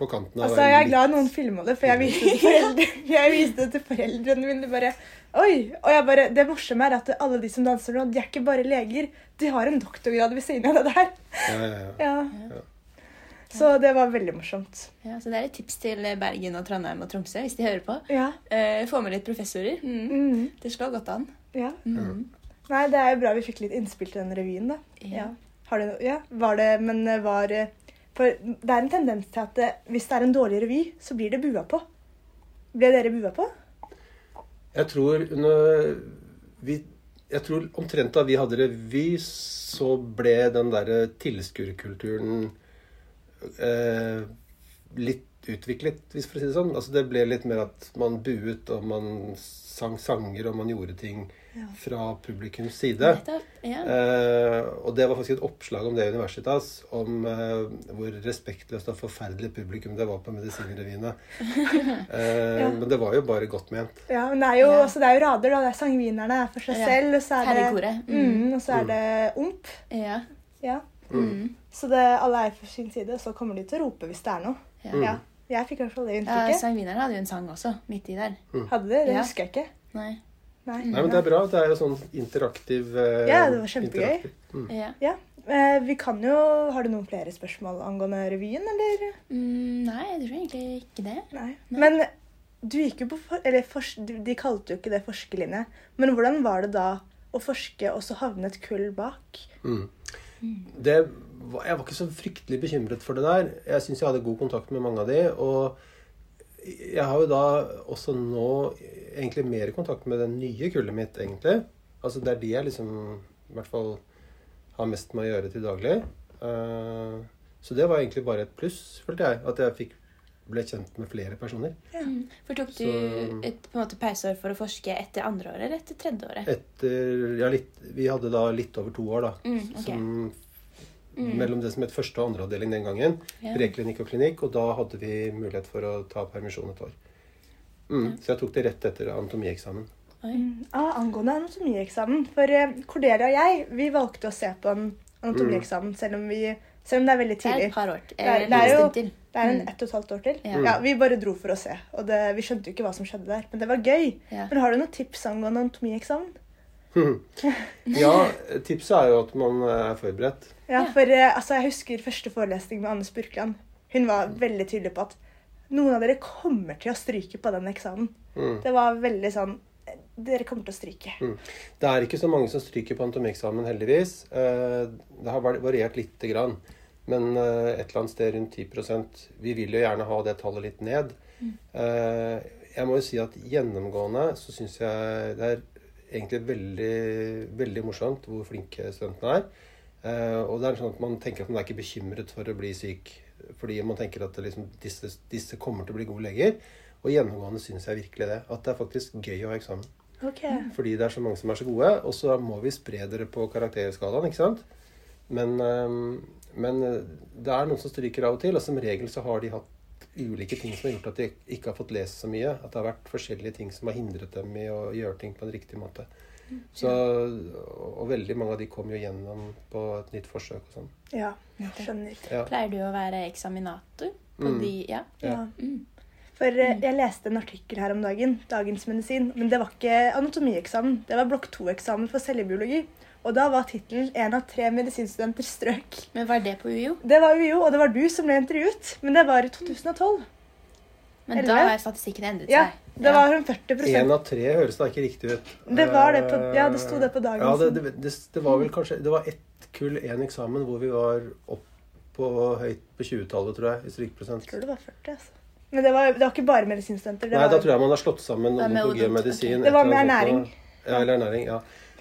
på kanten av Altså, jeg er glad noen filma det, for jeg viste det til foreldre. Jeg viste det til foreldrene mine. bare, Oi! Og jeg bare, Det morsomme er at alle de som danser nå, de er ikke bare leger. De har en doktorgrad ved siden av det der. Ja, ja, ja. Ja. Ja. Så det var veldig morsomt. Ja, så det er et tips til Bergen og Trondheim og Tromsø hvis de hører på. Ja. Eh, få med litt professorer. Mm. Mm. Det slår godt an. ja. Mm. Nei, det er jo bra vi fikk litt innspill til den revyen, da. Ja. Har du, ja, var det, men eh, var eh, For det er en tendens til at det, hvis det er en dårlig revy, så blir det bua på. Ble dere bua på? Jeg tror når vi, Jeg tror omtrent da vi hadde revy, så ble den derre tilskuerkulturen eh, litt utviklet, hvis for å si det sånn. Altså Det ble litt mer at man buet, og man sang sanger, og man gjorde ting Ja. fra publikums side. Ja. Eh, og det var faktisk et oppslag om det i Universitas, om eh, hvor respektløst og forferdelig publikum det var på medisinrevyene. Eh, Ja. Men det var jo bare godt ment. Ja, men det er jo, Ja. altså, det er jo rader, da. Det er sangvinerne er for seg Ja. selv, og så er det. Mm. Mm, og så er det omp. Ja. Ja. Mm. Så det, alle er for sin side, og så kommer de til å rope hvis det er noe. Ja. Mm. Ja. Jeg fikk i hvert fall det Ja, inntrykket. Sangvinerne hadde jo en sang også, midt i der. Hadde det? Det Ja. husker jeg ikke. Nei. Nei. Nei, men det er bra. Det er jo sånn interaktiv eh, Ja, det var kjempegøy. Mm. Ja. Ja. Eh, vi kan jo Har du noen flere spørsmål angående revyen, eller? Mm, nei, jeg tror egentlig ikke det. Nei. Nei. Men du gikk jo på for, Eller for, de de kalte jo ikke det forskerlinje. Men hvordan var det da å forske og så havne et kull bak? Mm. Det var, jeg var ikke så fryktelig bekymret for det der. Jeg syns jeg hadde god kontakt med mange av de. Og jeg har jo da også nå egentlig mer kontakt med det nye kullet mitt, egentlig. Altså det er de jeg liksom i hvert fall har mest med å gjøre til daglig. Eh, så det var egentlig bare et pluss, følte jeg. At jeg fikk, ble kjent med flere personer. Mm. For tok du Så- et på en måte pauseår for å forske etter andre året eller etter tredje året? Etter Ja, litt Vi hadde da litt over to år, da. Mm, okay. Som, Mm. Mellom det som het første og andre avdeling den gangen. Ja. Preklinikk og klinikk, og da hadde vi mulighet for å ta permisjon et år. Mm, Så jeg tok det rett etter anatomieksamen. Mm. Ah, angående anatomieksamen. For eh, Cordelia og jeg vi valgte å se på en anatomieksamen selv, om vi, selv om det er veldig tidlig. Det er et par år. Det er- det er en jo- Det er en Mm. ett og et halvt år til. Ja. Ja, Vi bare dro for å se, og det, vi skjønte jo ikke hva som skjedde der. Men det var gøy. Ja. Men har du noen tips angående anatomieksamen? Ja, tipset er jo at man er forberedt. Ja, for eh, altså, Jeg husker første forelesning med Anne Spurkland. Hun var veldig tydelig på at noen av dere kommer til å stryke på den eksamen. Mm. Det var veldig sånn eh, Dere kommer til å stryke. Det er ikke så mange som stryker på anatomieksamen, heldigvis. Eh, Det har variert lite grann. Men et eller annet sted rundt 10% Vi vil jo gjerne ha det tallet litt ned. Eh, Jeg må jo si at gjennomgående så syns jeg det er egentlig veldig, veldig morsomt hvor flinke studentene er. Eh, og det er sånn at man tenker at man er ikke bekymret for å bli syk. Fordi man tenker at liksom, disse, disse kommer til å bli gode leger. Og gjennomgående syns jeg virkelig det. At det er faktisk gøy å ha eksamen. Okay. Fordi det er så mange som er så gode. Og så må vi spre dere på karakterskalaen, ikke sant? Men, øhm, men øh, det er noen som stryker av og til, og som regel så har de hatt ulike ting som har gjort at de ikke har fått lest så mye. At det har vært forskjellige ting som har hindret dem i å gjøre ting på en riktig måte. Så, og veldig mange av de kom jo gjennom på et nytt forsøk og sånn. Ja, skjønner. Ja. Pleier du å være eksaminator på Mm. de Ja. Ja. Ja. Mm. For eh, jeg leste en artikkel her om dagen, Dagens medisin, men det var ikke anatomieksamen. Det var blokk 2-eksamen for cellebiologi. Og da var tittelen 'En av tre medisinstudenter strøk'. Men var det på UiO? Det var UiO, og det var du som ble intervjuet. Men det var i 2012. Men Eller? da har statistikken endret Ja, seg. Det var rundt 40 Én av tre høres da ikke riktig ut. Det var det på- ja, det sto det på dagens. Ja, det, det, det, det var vel kanskje Det var ett kull, én eksamen, hvor vi var opp på høyt på 20-tallet, tror jeg, i strykprosent. Jeg tror det var 40, altså. Men det var, det var ikke bare medisinstudenter. Nei, var, da tror jeg man har slått sammen odontologi og medisin. Det var med ernæring. Ja, eller ernæring. ja.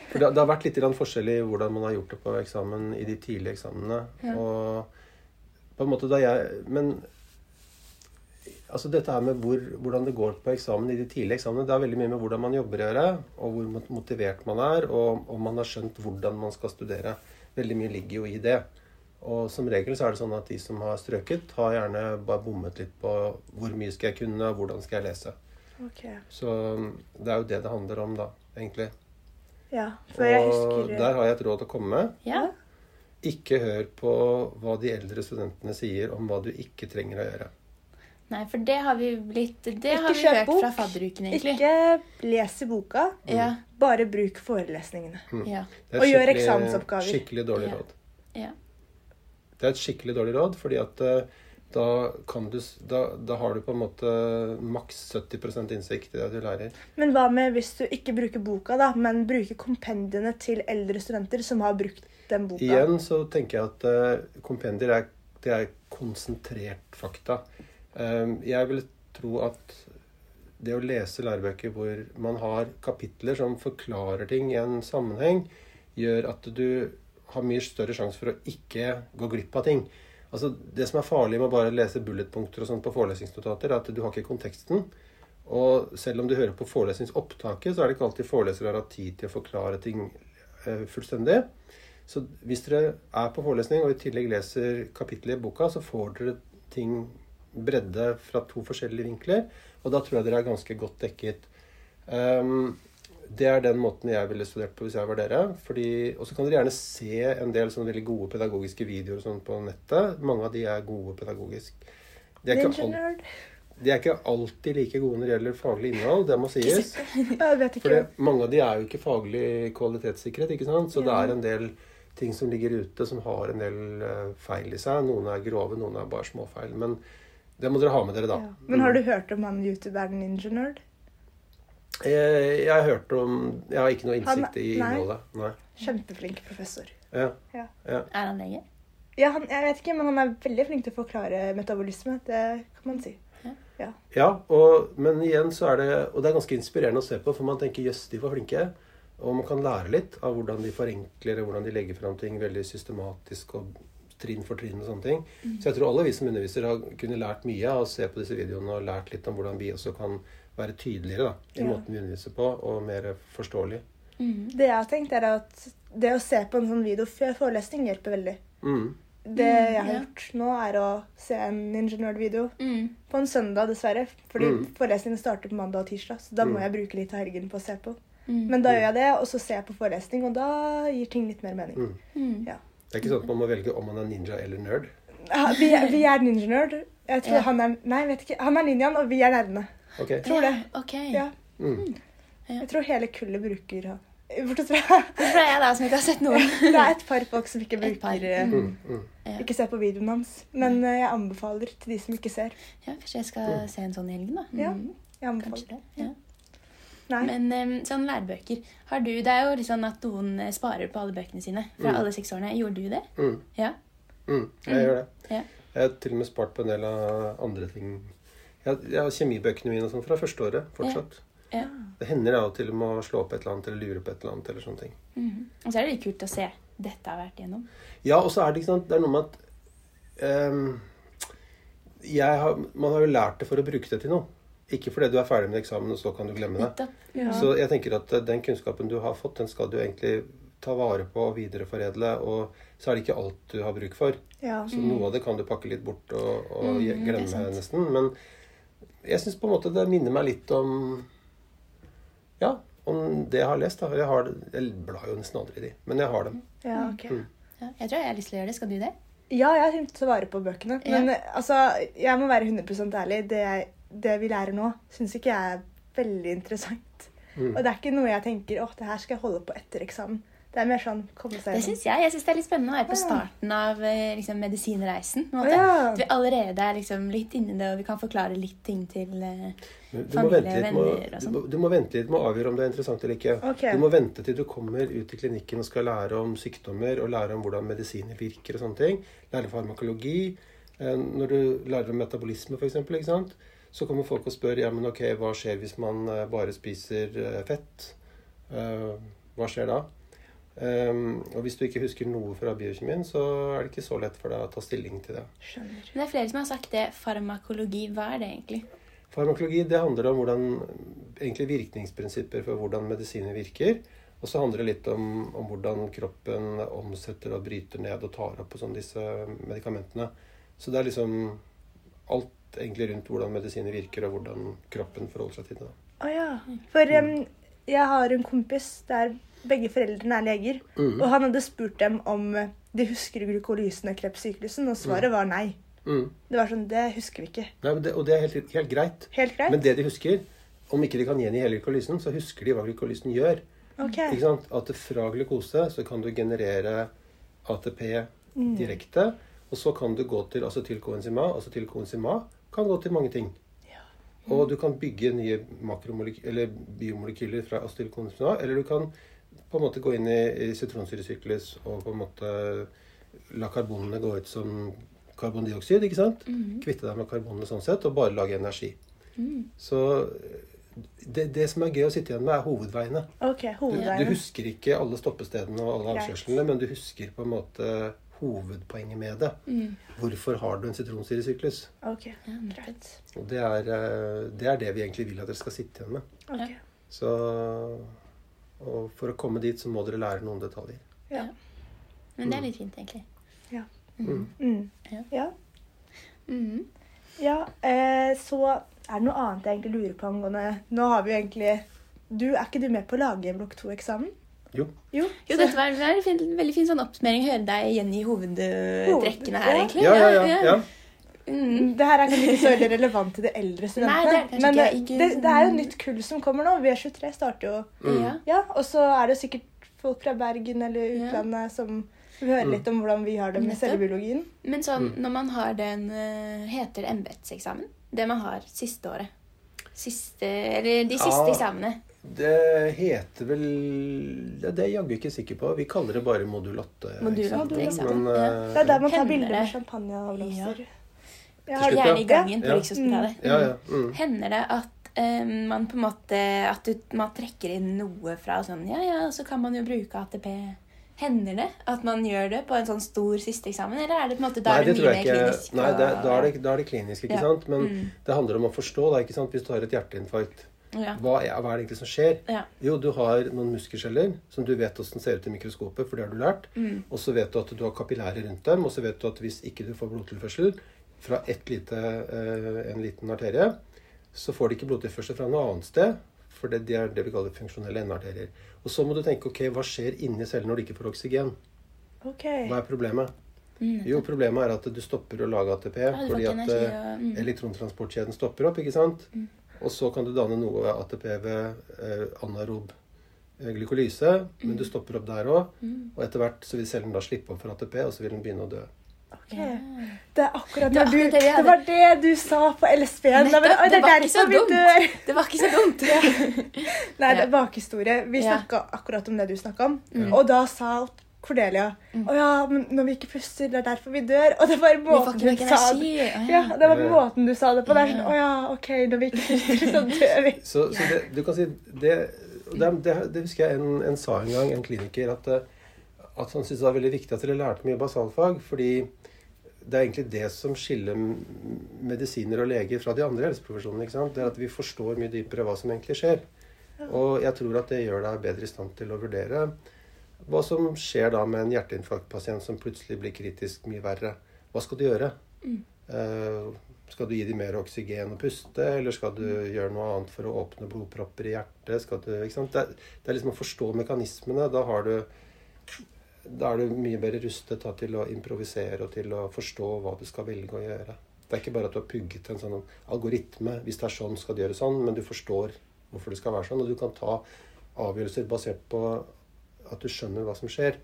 For det, det har vært litt forskjell i hvordan man har gjort det på eksamen i de tidlige eksamene. Ja. Og på en måte da jeg Men altså dette her med hvor, hvordan det går på eksamen i de tidlige eksamene, det har veldig mye med hvordan man jobber å gjøre, og hvor motivert man er, og om man har skjønt hvordan man skal studere. Veldig mye ligger jo i det. Og som regel så er det sånn at de som har strøket, har gjerne bare bommet litt på hvor mye skal jeg kunne, og hvordan skal jeg lese. Ok. Så det er jo det det handler om, da, egentlig. Ja, for jeg Og husker der har jeg et råd å komme med. Ja. Ikke hør på hva de eldre studentene sier om hva du ikke trenger å gjøre. Nei, for det har vi blitt Det Ikke har vi hørt bok. fra fadderuken, egentlig. Ikke les i boka, Ja. bare bruk forelesningene. ja. Det er Og gjør eksamensoppgaver. Skikkelig dårlig Ja. råd. Ja. Det er et skikkelig dårlig råd, fordi at eh, da, kan du, da, da har du på en måte maks 70% innsikt i det du lærer. Men hva med hvis du ikke bruker boka, da, men bruker kompendiene til eldre studenter som har brukt den boka? Igjen så tenker jeg at uh, kompendier er, det er konsentrert fakta. Eh, jeg vil tro at det å lese lærebøker hvor man har kapitler som forklarer ting i en sammenheng, gjør at du har mye større sjanse for å ikke gå glipp av ting. Altså, det som er farlig med å bare lese bulletpunkter og sånt på forelesningsnotater, er at du har ikke konteksten. Og selv om du hører på forelesningsopptaket, så er det ikke alltid forelesere har hatt tid til å forklare ting eh, fullstendig. Så hvis dere er på forelesning og i tillegg leser kapitler i boka, så får dere ting bredde fra to forskjellige vinkler. Og da tror jeg dere er ganske godt dekket. Um, det er den måten jeg ville studert på hvis jeg var dere. Og så kan dere gjerne se en del sånne veldig gode pedagogiske videoer sånn på nettet. Mange av de er gode pedagogisk. De er, ikke Ninja de er ikke alltid like gode når det gjelder faglig innhold, det må sies. For mange av de er jo ikke faglig kvalitetssikret, ikke sant? Så det er en del ting som ligger ute som har en del eh, feil i seg. Noen er grove, noen er bare småfeil. Men det må dere ha med dere, da. Ja. Men har du hørt om han youtuberen Ninja Nerd? Jeg, jeg har hørt om Jeg har ikke noe Han- innsikt i innholdet. Nei. Kjempeflink professor. Ja. Ja. ja. Er han lege? Ja, han, jeg vet ikke, men han er veldig flink til å forklare metabolisme. Det kan man si. Ja, og, men igjen så er det Og det er ganske inspirerende å se på, for man tenker jøss, de var flinke. Og man kan lære litt av hvordan de forenkler, og hvordan de legger fram ting veldig systematisk og trinn for trinn og sånne ting. Så jeg tror alle vi som underviser har kunne lært mye av å se på disse videoene og lært litt om hvordan vi også kan være tydeligere da, i Ja. måten vi underviser på, og mer forståelig. Mm. Det jeg har tenkt, er at det å se på en sånn video før forelesning hjelper veldig. Mm. Det Mm, jeg har ja. gjort nå, er å se en Ninja Nerd-video Mm. på en søndag, dessverre. Fordi Mm. forelesningen starter på mandag og tirsdag, så da må Mm. jeg bruke litt av helgen på å se på. Mm. Men da gjør jeg det, og så ser jeg på forelesning, og da gir ting litt mer mening. Mm. Mm. Ja. Det er ikke sånn at man må velge om man er ninja eller nerd. Ja, vi, er- vi er Ninja Nerd. Jeg tror Ja. han er Nei, vet ikke. Han er ninjaen, og vi er nerdene. Okay. Tror det. Ja, ok. Ja. Mm. Jeg tror hele kullet bruker han. Bortsett fra Hvorfor er jeg da som ikke har sett noe? Det er et par folk som ikke bruker eh, Mm. Mm. Ikke ser på videoen hans. Men eh, jeg anbefaler til de som ikke ser. Ja, kanskje jeg skal se en sånn i helgen, da. Ja. Mm. Jeg anbefaler. Kanskje det. Ja. Nei. Men um, sånn lærebøker har du, Det er jo litt sånn at noen eh, sparer på alle bøkene sine fra Mm. alle seks årene. Gjorde du det? Mm. Ja. Mm, jeg gjør det. Ja. Jeg har til og med spart på en del av andre ting. Jeg, jeg har kjemibøkene mine sånn fra første året fortsatt. Ja. Det hender av og til å slå opp et eller annet eller lure på et eller annet. eller sånne ting. Mhm. Og så er det litt kult å se dette har vært igjennom. Ja, og så er det sant, det er noe med at um, har, Man har jo lært det for å bruke det til noe. Ikke fordi du er ferdig med eksamen, og så kan du glemme det. Ja. Så jeg tenker at eh, den kunnskapen du har fått, den skal du egentlig ta vare på og videreforedle. Og så er det ikke alt du har bruk for. Ja. Så noe av det kan du pakke litt bort og, og Mm, glemme nesten. Men jeg syns på en måte det minner meg litt om Ja, om det jeg har lest. da. Jeg, har, jeg blar jo nesten aldri i de, men jeg har dem. ja, okay. Mm. Ja, jeg tror jeg har lyst til å gjøre det. Skal du det? Ja, jeg har tenkt å ta vare på bøkene. Men altså, jeg må være 100% ærlig. Det, jeg, det vi lærer nå, syns ikke jeg er veldig interessant. Mm. Og det er ikke noe jeg tenker åh, det her skal jeg holde på etter eksamen. Det er mer sånn komme seg Det syns jeg. Jeg synes det er litt spennende å være på starten av eh, liksom, medisinreisen. på en måte. ja. At vi allerede er liksom, litt inni det, og vi kan forklare litt ting til Du må, Familie, venner og du, sånn. må, du må vente litt med å avgjøre om det er interessant eller ikke. Okay. Du må vente til du kommer ut i klinikken og skal lære om sykdommer og lære om hvordan medisiner virker og sånne ting. Lære farmakologi. Eh, Når du lærer om metabolisme, f.eks., så kommer folk og spør ja, men ok, hva skjer hvis man eh, bare spiser eh, fett. Eh, Hva skjer da? Um, og hvis du ikke husker noe fra biokjemien, så er det ikke så lett for deg å ta stilling til det. Skjønner. Men det er flere som har sagt det. Farmakologi, hva er det egentlig? Farmakologi det handler om hvordan, egentlig virkningsprinsipper for hvordan medisiner virker. Og så handler det litt om, om hvordan kroppen omsetter og bryter ned og tar opp på sånn disse medikamentene. Så det er liksom alt egentlig rundt hvordan medisiner virker, og hvordan kroppen forholder seg til det. Å ja. For um, jeg har en kompis der begge foreldrene er leger. Mm. Og han hadde spurt dem om de husker glykolysen og krepssyklusen, og svaret var nei. Mm. Det var sånn, det husker vi ikke. Nei, men det, og det er helt, helt greit. Helt greit? Men det de husker, om ikke de kan gjengi hele glykolysen, så husker de hva glykolysen gjør. Okay. Ikke sant? At fra glukose så kan du generere ATP direkte. Og så kan du gå til acetyl-koenzym A. Kan gå til mange ting. Og du kan bygge nye eller biomolekyler fra acetyl-koenzym Eller du kan på en måte gå inn i, i sitronsyresyklus og på en måte la karbonene gå ut som karbondioksid. ikke sant? Kvitte deg med karbonene sånn sett, og bare lage energi. Så det, det som er gøy å sitte igjen med, er hovedveiene. Ok, Du, du husker ikke alle stoppestedene og alle avkjørslene, men du husker på en måte hovedpoenget med det. Mm. Hvorfor har du en sitronsyresyklus? Ok, Ja. Og det er, eh, det er det vi egentlig vil at dere skal sitte igjen med. Ok. Så og for å komme dit, så må dere lære noen detaljer. Ja. Men det er litt fint, egentlig. Ja. Mm. Mm. Ja. Ja. Mhm. Ja, eh, så er det noe annet jeg egentlig lurer på angående Nå har vi jo egentlig du, Er ikke du med på å lage blokk 2-eksamen? Jo. Jo. Jo, dette var en fin, veldig fin sånn oppsummering. Høre deg gjengi hovedtrekkene her, Ja. egentlig. Ja, ja, ja. ja. Mm. Det her er kanskje ikke så veldig relevant til de eldre studentene. det er det men ikke. det, Ikke- det, det er jo nytt kull som kommer nå. V23 starter jo. Mm. Ja. Ja, Og så er det sikkert folk fra Bergen eller Ja. utlandet som vil høre Mm. litt om hvordan vi har det med cellebiologien. Men sånn, Mm. når man har den eh, Heter det embetseksamen? Det man har siste året. Siste, eller de siste Ja. eksamene. Det heter vel ja, Det er jeg jaggu ikke sikker på. Vi kaller det bare modul 8. Modul ikke sant? Men, ja. eh, Det er der man tar Hender bilder med champagne og blomster. Ja. Ja, slutt, Gjerne i gangen på Ja. Rikshospitalet. Ja, ja. Mm. Hender det at um, man på en måte At du, man trekker inn noe fra sånn Ja, ja, så kan man jo bruke ATP. Hender det at man gjør det på en sånn stor siste eksamen? Eller er det på en måte da Nei, er det mye mer klinisk? Nei, det, da, er det, da er det klinisk, ikke Ja. sant? Men Mm. det handler om å forstå, da, ikke sant? Hvis du har et hjerteinfarkt, ja. hva er, hva er det egentlig som skjer? Ja. Jo, du har noen muskelceller som du vet hvordan ser ut i mikroskopet, for det har du lært. Mm. Og så vet du at du har kapillærer rundt dem, og så vet du at hvis ikke du får blodtilførsel fra ett lite, eh, en liten arterie, så får de ikke blodtilførsel fra noe annet sted, for det, det er det vi kaller funksjonelle endearterier. Og så må du tenke ok, hva skjer inni cellen når de ikke får oksygen? Okay. Hva er problemet? Mm. Jo, problemet er at du stopper å lage ATP Ja, fordi at eh, mm. elektrontransportkjeden stopper opp, ikke sant? Mm. Og så kan du danne noe ATP ved eh, anaerob eh, glykolyse, men du stopper opp der òg. Mm. Og etter hvert så vil cellen da slippe opp for ATP, og så vil den begynne å dø. ok. Det er akkurat Det var akkurat det du, det var det du sa på LSB-en. Det, var- det det er var ikke så dumt. Det var ikke så dumt. Nei, det er bakhistorie. Vi Ja. snakka akkurat om det du snakka om. Mm. Og da sa Cordelia. Å ja, men når vi ikke puster, det er derfor vi dør. Og det får måten du sa det oh, ja. Ja, det var måten du sa det på. Det er sånn. Å ja, OK, når vi ikke puster, så dør vi. Så, så det, du kan si det, det, det, det husker jeg en, en sa en gang, en kliniker, at, eh, at han syntes det var veldig viktig at dere lærte mye basalfag. Fordi det er egentlig det som skiller medisiner og leger fra de andre helseprofesjonene. ikke sant? Det er at vi forstår mye dypere hva som egentlig skjer. Og jeg tror at det gjør deg bedre i stand til å vurdere hva som skjer da med en hjerteinfarktpasient som plutselig blir kritisk mye verre. Hva skal du gjøre? Eh, skal du gi dem mer oksygen og puste, eller skal du gjøre noe annet for å åpne blodpropper i hjertet? Du? Det, er, det er liksom å forstå mekanismene. Da, du, da er du mye bedre rustet da, til å improvisere og til å forstå hva du skal velge å gjøre. Det er ikke bare at du har pugget en sånn algoritme. Hvis det er sånn, skal du gjøre sånn. Men du forstår hvorfor det skal være sånn. Og du kan ta avgjørelser basert på at du skjønner hva som skjer.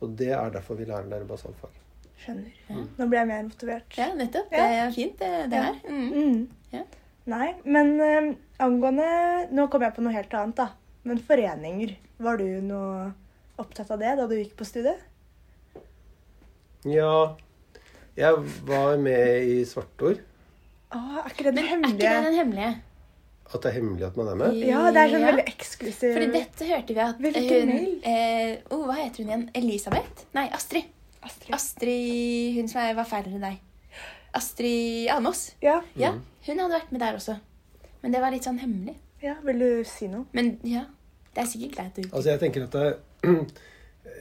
Og det er derfor vi lærer dere basalfag. Skjønner. Ja. Nå ble jeg mer motivert. Ja, nettopp. Det er fint, det, det Ja. her. Mm. Mm. Ja. Nei, men eh, angående Nå kom jeg på noe helt annet, da. Men foreninger. Var du noe opptatt av det da du gikk på studiet? Ja, jeg var med i Svartord. Å, er ikke det den hemmelige? er ikke det den hemmelige? At det er hemmelig at man er med. Ja, det er sånn Ja. veldig eksklusiv Fordi dette hørte vi at Hvilken hun eh, oh, Hva heter hun igjen? Elisabeth? Nei, Astrid. Astrid. Astrid, Hun som er, var færre enn deg. Astrid Almås. Ja, Ja, Mhm. hun hadde vært med der også. Men det var litt sånn hemmelig. ja, vil du si noe? Men ja, det er sikkert greit å Altså, jeg tenker at det,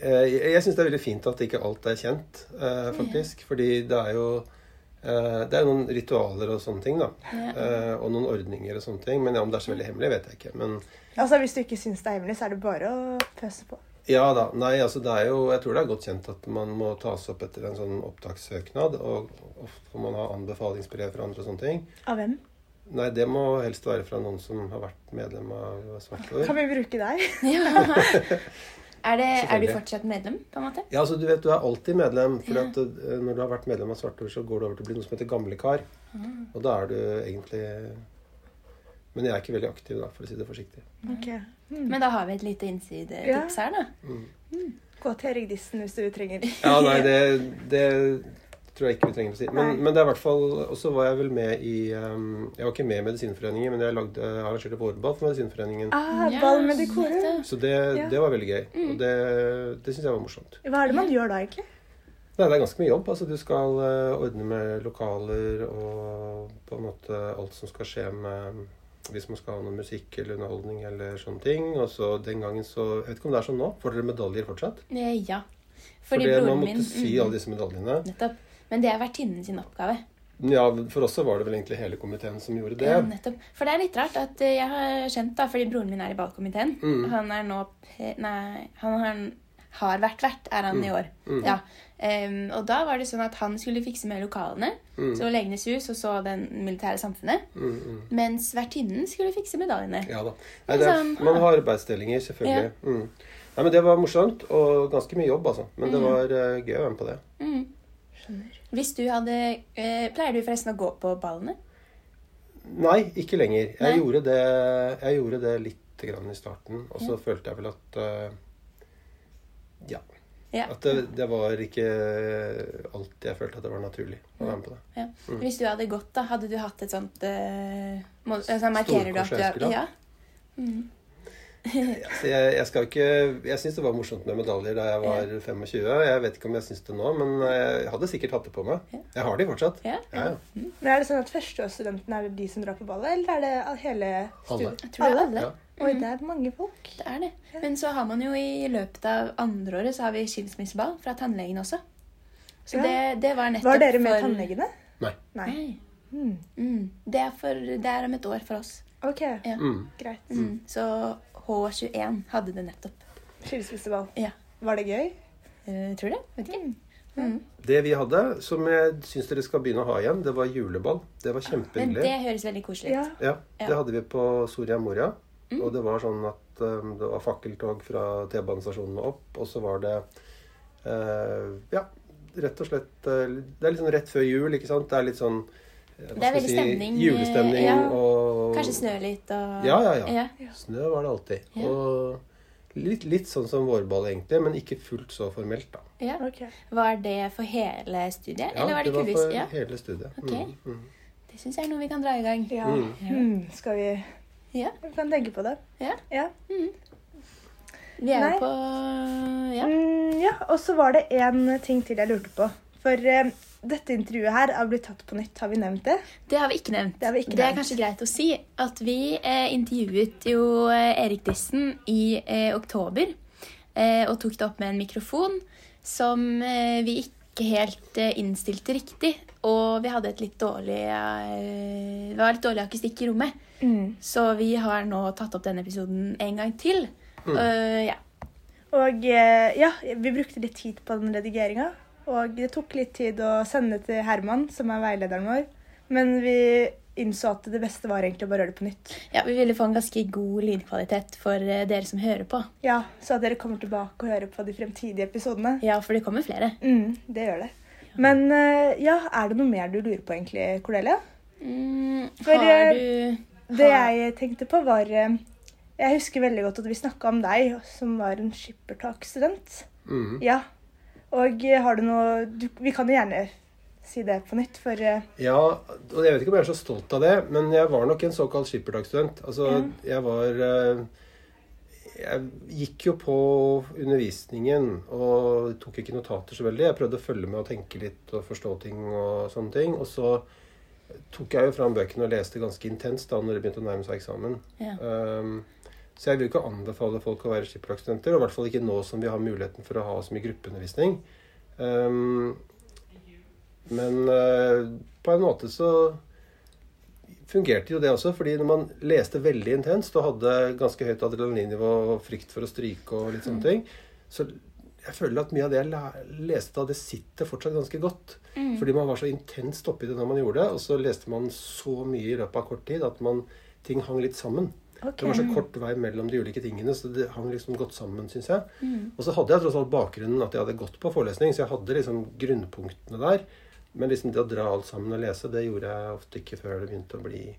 eh, Jeg, jeg syns det er veldig fint at ikke alt er kjent, eh, faktisk. Fordi det er jo Det er noen ritualer og sånne ting, da. Ja. Eh, og noen ordninger og sånne ting. Men ja, om det er så veldig hemmelig, vet jeg ikke. Men Altså, Hvis du ikke syns det er hemmelig, så er det bare å pøse på. ja da. Nei, altså det er jo Jeg tror det er godt kjent at man må tas opp etter en sånn opptakssøknad. Og ofte får man ha anbefalingsbrev fra andre og sånne ting. Av hvem? Nei, det må helst være fra noen som har vært medlem av Svartfjord. Kan vi bruke deg? Ja. Er, det, er du fortsatt medlem, på en måte? Ja, altså du vet, du er alltid medlem. For Ja. at uh, når du har vært medlem av Svartår, så går du over til å bli noe som heter gamlekar. Mm. Og da er du egentlig Men jeg er ikke veldig aktiv, da, for å si det forsiktig. Okay. Mm. Men da har vi et lite innsidetips her, da. Mm. Gå til Erik Dissen hvis du trenger. Ja, nei, det, det tror jeg ikke vi trenger å si. Men, men det er i hvert fall Og så var jeg vel med i um, Jeg var ikke med i Medisinforeningen, men jeg lagde, arrangerte vårball for Medisinforeningen. Ah, yes. ball med dekorum. Så det, det var veldig gøy. Og det, det syns jeg var morsomt. Hva er det man gjør da, egentlig? Nei, det er ganske mye jobb. Altså, du skal uh, ordne med lokaler og på en måte alt som skal skje med hvis man skal ha noe musikk eller underholdning eller sånne ting. Og så den gangen så Jeg vet ikke om det er sånn nå. Får dere medaljer fortsatt? Eh, Ja. Fordi, Fordi man broren måtte min sy mm, alle disse medaljene. Nettopp. Men det er vertinnen sin oppgave. Ja, for oss var det vel egentlig hele komiteen som gjorde det. Ja, nettopp. For det er litt rart at eh, jeg har skjønt, da, fordi broren min er i ballkomiteen Mm. Han er nå Nei, han har, har vært vert, er han i år. Mm. Ja. Um, og da var det sånn at han skulle fikse med lokalene. Mm. Så Legenes hus og så Den militære samfunnet. Mm, mm. Mens vertinnen skulle fikse medaljene. Ja da. Nei, er, Sånn, man har arbeidsdelinger, selvfølgelig. Mm. Nei, men Det var morsomt, og ganske mye jobb, altså. Men det Mm. var uh, gøy å være med på det. Mm. Skjønner. Hvis du hadde eh, Pleier du forresten å gå på ballene? Nei, ikke lenger. Jeg, Nei. Gjorde, det, jeg gjorde det litt grann i starten, og så følte jeg vel at uh, Ja. Ja. At det, det var ikke alltid jeg følte at det var naturlig å være med på det. ja. Mm. Hvis du hadde gått, da, hadde du hatt et sånt uh, må, altså, Markerer du at du har? Ja. Mm. Altså, jeg, jeg skal ikke Jeg syns det var morsomt med medaljer da jeg var 25. Jeg vet ikke om jeg syns det nå, men jeg hadde sikkert hatt det på meg. Ja. Jeg har de fortsatt. Ja. Ja, ja. Men Er det sånn at førsteårsstudentene er det de som drar på ballet, eller er det hele studiet? Jeg tror det er alle. Oi, det er mange folk. Det er det. Men så har man jo i løpet av andreåret så har vi skilsmisseball fra tannlegen også. Så Ja. det, det var nettopp Var dere med for tannlegene? Nei. Nei. Nei. Mm. Mm. Det, er for, det er om et år for oss. Ok, Ja. Mm. greit. Mm. Så H21 hadde det nettopp. Skilsmisseball. Ja. Var det gøy? Eh, tror det. Vet ikke. Mm. Det vi hadde, som jeg syns dere skal begynne å ha igjen, det var juleball. Det var Men kjempehyggelig. det høres veldig koselig ut. Ja, Ja. det hadde vi på Soria Moria. Mm. Og det var sånn at um, det var fakkeltog fra T-banestasjonen opp, og så var det uh, Ja, rett og slett uh, Det er litt sånn rett før jul, ikke sant? Det er litt sånn Det er veldig si, stemning, Julestemning ja. og Kanskje snø litt og Ja, ja, ja. ja. Snø var det alltid. Ja. Og Litt, litt sånn som vårball, egentlig, men ikke fullt så formelt, da. Ja. Ok. Var det for hele studiet, Ja, eller var det, var kulis? for Ja. hele studiet. Okay. Mm, mm. Det syns jeg er noe vi kan dra i gang. Ja. Mm. Skal vi Ja. Vi kan tenke på det. Ja. Ja. Vi er jo på Ja. Mm, ja. Og så var det én ting til jeg lurte på. For eh, dette intervjuet her har blitt tatt på nytt. Har vi nevnt det? Det har vi ikke nevnt. Det har vi ikke er kanskje greit å si at vi eh, intervjuet jo eh, Erik Dissen i eh, oktober. Eh, og tok det opp med en mikrofon som eh, vi ikke helt innstilte riktig. Og vi hadde et litt dårlig Det var litt dårlig akustikk i rommet. Mm. Så vi har nå tatt opp denne episoden en gang til. Mm. Eh, ja. Og ja, vi brukte litt tid på den redigeringa. Og det tok litt tid å sende til Herman, som er veilederen vår. Men vi innså at det beste var egentlig å bare gjøre det på nytt. ja, Vi ville få en ganske god lydkvalitet for eh, dere som hører på. Ja, Så at dere kommer tilbake og hører på de fremtidige episodene. Ja, for det kommer flere. Mm, det gjør det. Men eh, ja, er det noe mer du lurer på egentlig, Cordelia? Mm, For, har eh, du Det jeg tenkte på, var Jeg husker veldig godt at vi snakka om deg, som var en skippertakstudent. Mm. Ja. Og eh, har du noe du, Vi kan jo gjerne si det på nytt, for eh, Ja, og jeg vet ikke om jeg er så stolt av det, men jeg var nok en såkalt skippertaksstudent. Altså, jeg var eh, Jeg gikk jo på undervisningen og tok ikke notater så veldig. Jeg prøvde å følge med og tenke litt og forstå ting og sånne ting. Og så tok jeg jo fram bøkene og leste ganske intenst da når det begynte å nærme seg eksamen. Ja. Um, så jeg vil ikke anbefale folk å være skippertakstudenter, og i hvert fall ikke nå som vi har muligheten for å ha så mye gruppeundervisning. Um, men uh, på en måte så fungerte jo det også, fordi når man leste veldig intenst og hadde ganske høyt adrenalinnivå og frykt for å stryke og litt sånne ting, så jeg føler at mye av det jeg leste da, det sitter fortsatt ganske godt. Fordi man var så intenst oppi det når man gjorde det, og så leste man så mye i løpet av kort tid at man, ting hang litt sammen. OK. Det var så kort vei mellom de ulike tingene, så det hang liksom godt sammen, syns jeg. Og så hadde jeg tross alt bakgrunnen at jeg hadde gått på forelesning, så jeg hadde liksom grunnpunktene der. Men liksom det å dra alt sammen og lese, det gjorde jeg ofte ikke før det begynte å bli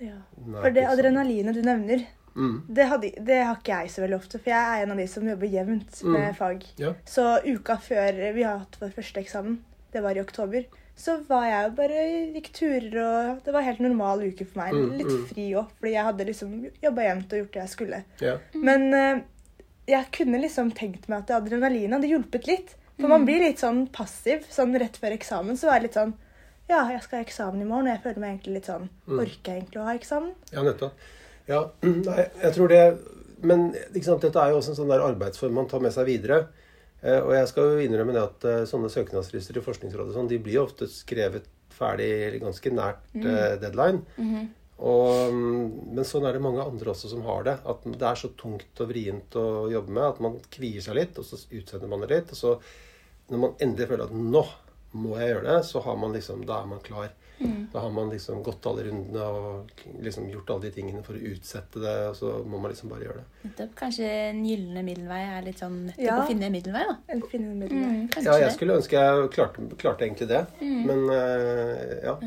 Ja. For det liksom. adrenalinet du nevner, Mm. det, hadde, det har ikke jeg så veldig ofte. For jeg er en av de som jobber jevnt med Mm. fag. Ja. Så uka før vi har hatt vår første eksamen, det var i oktober, så var jeg jo bare gikk turer og Det var en helt normal uke for meg. Mm, Litt mm. fri òg, fordi jeg hadde liksom jobba jevnt og gjort det jeg skulle. Ja. Men uh, jeg kunne liksom tenkt meg at adrenalinet hadde hjulpet litt. For man blir litt sånn passiv. Sånn rett før eksamen så var jeg litt sånn Ja, jeg skal ha eksamen i morgen, og jeg føler meg egentlig litt sånn Mm. Orker jeg egentlig å ha eksamen? Ja, nettopp. Ja, nei, jeg tror det Men ikke sant, dette er jo også en sånn der arbeidsform man tar med seg videre. Eh, og jeg skal jo innrømme det at eh, sånne søknadsfrister i Forskningsrådet sånn, de blir ofte skrevet ferdig ganske nært mm. deadline. Og, mm, men sånn er det mange andre også som har det. At det er så tungt og vrient å jobbe med at man kvier seg litt, og så utsetter man det litt. Og så når man endelig føler at nå må jeg gjøre det, så har man liksom, da er man klar. Da har man liksom gått alle rundene og liksom gjort alle de tingene for å utsette det, og så må man liksom bare gjøre det. Kanskje en gylne middelvei er litt sånn nettopp Ja. å finne en middelvei, da. En finne en middelvei. Mm, Ja, jeg det. skulle ønske jeg klarte, klarte egentlig det, men eh, ja.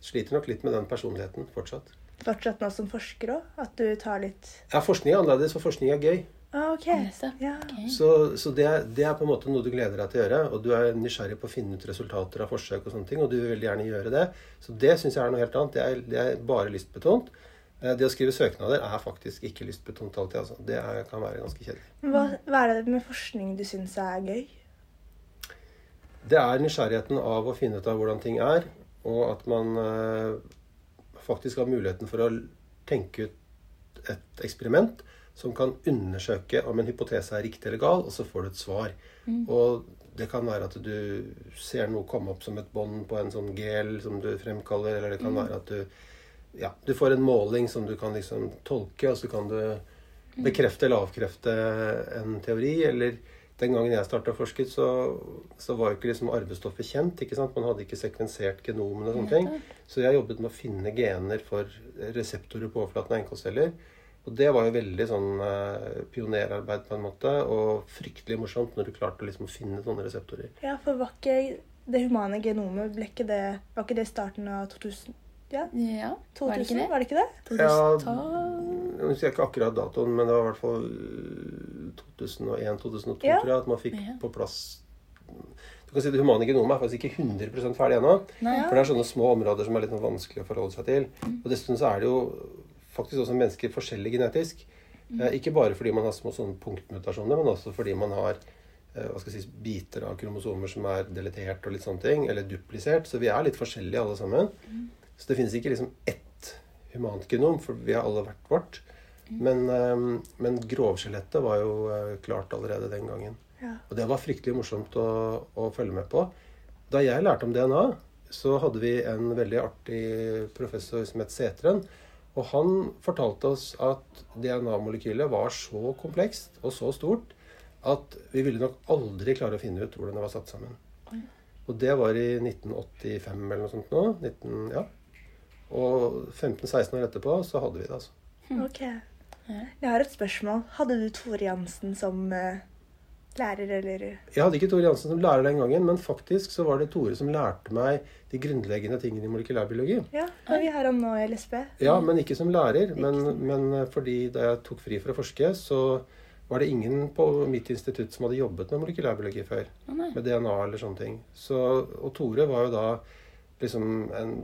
Sliter nok litt med den personligheten fortsatt. Fortsatt nå som forsker òg? At du tar litt Ja, forskning er annerledes, og forskning er gøy. Ah, OK. Ja. okay. Så, så det, er- det er på en måte noe du gleder deg til å gjøre. Og du er nysgjerrig på å finne ut resultater av forsøk og sånne ting. Og du vil veldig gjerne gjøre det. Så det syns jeg er noe helt annet. Det er, det er bare lystbetont. Eh, Det å skrive søknader er faktisk ikke lystbetont alltid. Altså. Det er, kan være ganske kjedelig. Hva, hva er det med forskning du syns er gøy? Det er nysgjerrigheten av å finne ut av hvordan ting er, og at man øh, faktisk har muligheten for å tenke ut et eksperiment som kan undersøke om en hypotese er riktig eller gal, og så får du et svar. Og det kan være at du ser noe komme opp som et bånd på en sånn gel som du fremkaller, eller det kan være at du ja, du får en måling som du kan liksom tolke, og så kan du bekrefte eller avkrefte en teori. Eller den gangen jeg starta å forske, så, så var jo ikke liksom arvestoffet kjent. ikke sant? Man hadde ikke sekvensert genomene og sånne ting. Så jeg jobbet med å finne gener for reseptorer på overflaten av NK-celler. Og det var jo veldig sånn eh, pionerarbeid på en måte, og fryktelig morsomt når du klarte liksom å finne sånne reseptorer. Ja, for var ikke det humane genomet ble ikke det, Var ikke det starten av 2000? Ja, Ja, 2000, var det ikke det? Var det ikke det? Ja, Jeg husker ikke akkurat datoen, men det var i hvert fall 2001-2002, Ja. tror jeg, at man fikk Ja. på plass Du kan si Det humane genomet er faktisk ikke 100 ferdig ennå. For det er sånne små områder som er litt sånn vanskelig å forholde seg til. Mm. Og dessuten så er det jo faktisk også mennesker forskjellig genetisk. Mm. Eh, Ikke bare fordi man har små sånne punktmutasjoner, men også fordi man har eh, hva skal jeg si, biter av kromosomer som er deletert og litt sånne ting, eller duplisert. Så vi er litt forskjellige alle sammen. Mm. Så det finnes ikke liksom ett humant genom, for vi har alle hvert vårt. Mm. Men, eh, men grovskjelettet var jo klart allerede den gangen. Ja. Og det var fryktelig morsomt å, å følge med på. Da jeg lærte om DNA, så hadde vi en veldig artig professor som het Setren. Og han fortalte oss at DNA-molekylet var så komplekst og så stort at vi ville nok aldri klare å finne ut hvordan det var satt sammen. Og det var i 1985 eller noe sånt nå. 19, ja. Og 15-16 år etterpå så hadde vi det, altså. Ok. Jeg har et spørsmål. Hadde du Tore Jansen som eh, lærer, eller Jeg hadde ikke Tore Jansen som lærer den gangen, men faktisk så var det Tore som lærte meg de grunnleggende tingene i molekylærbiologi. Ja, og vi har ham nå i LSB. Ja, men ikke som lærer. Men, men eh, fordi da jeg tok fri for å forske, så var det ingen på mitt institutt som hadde jobbet med molekylærbiologi før. Oh. Med DNA eller sånne ting. Så, og Tore var jo da liksom en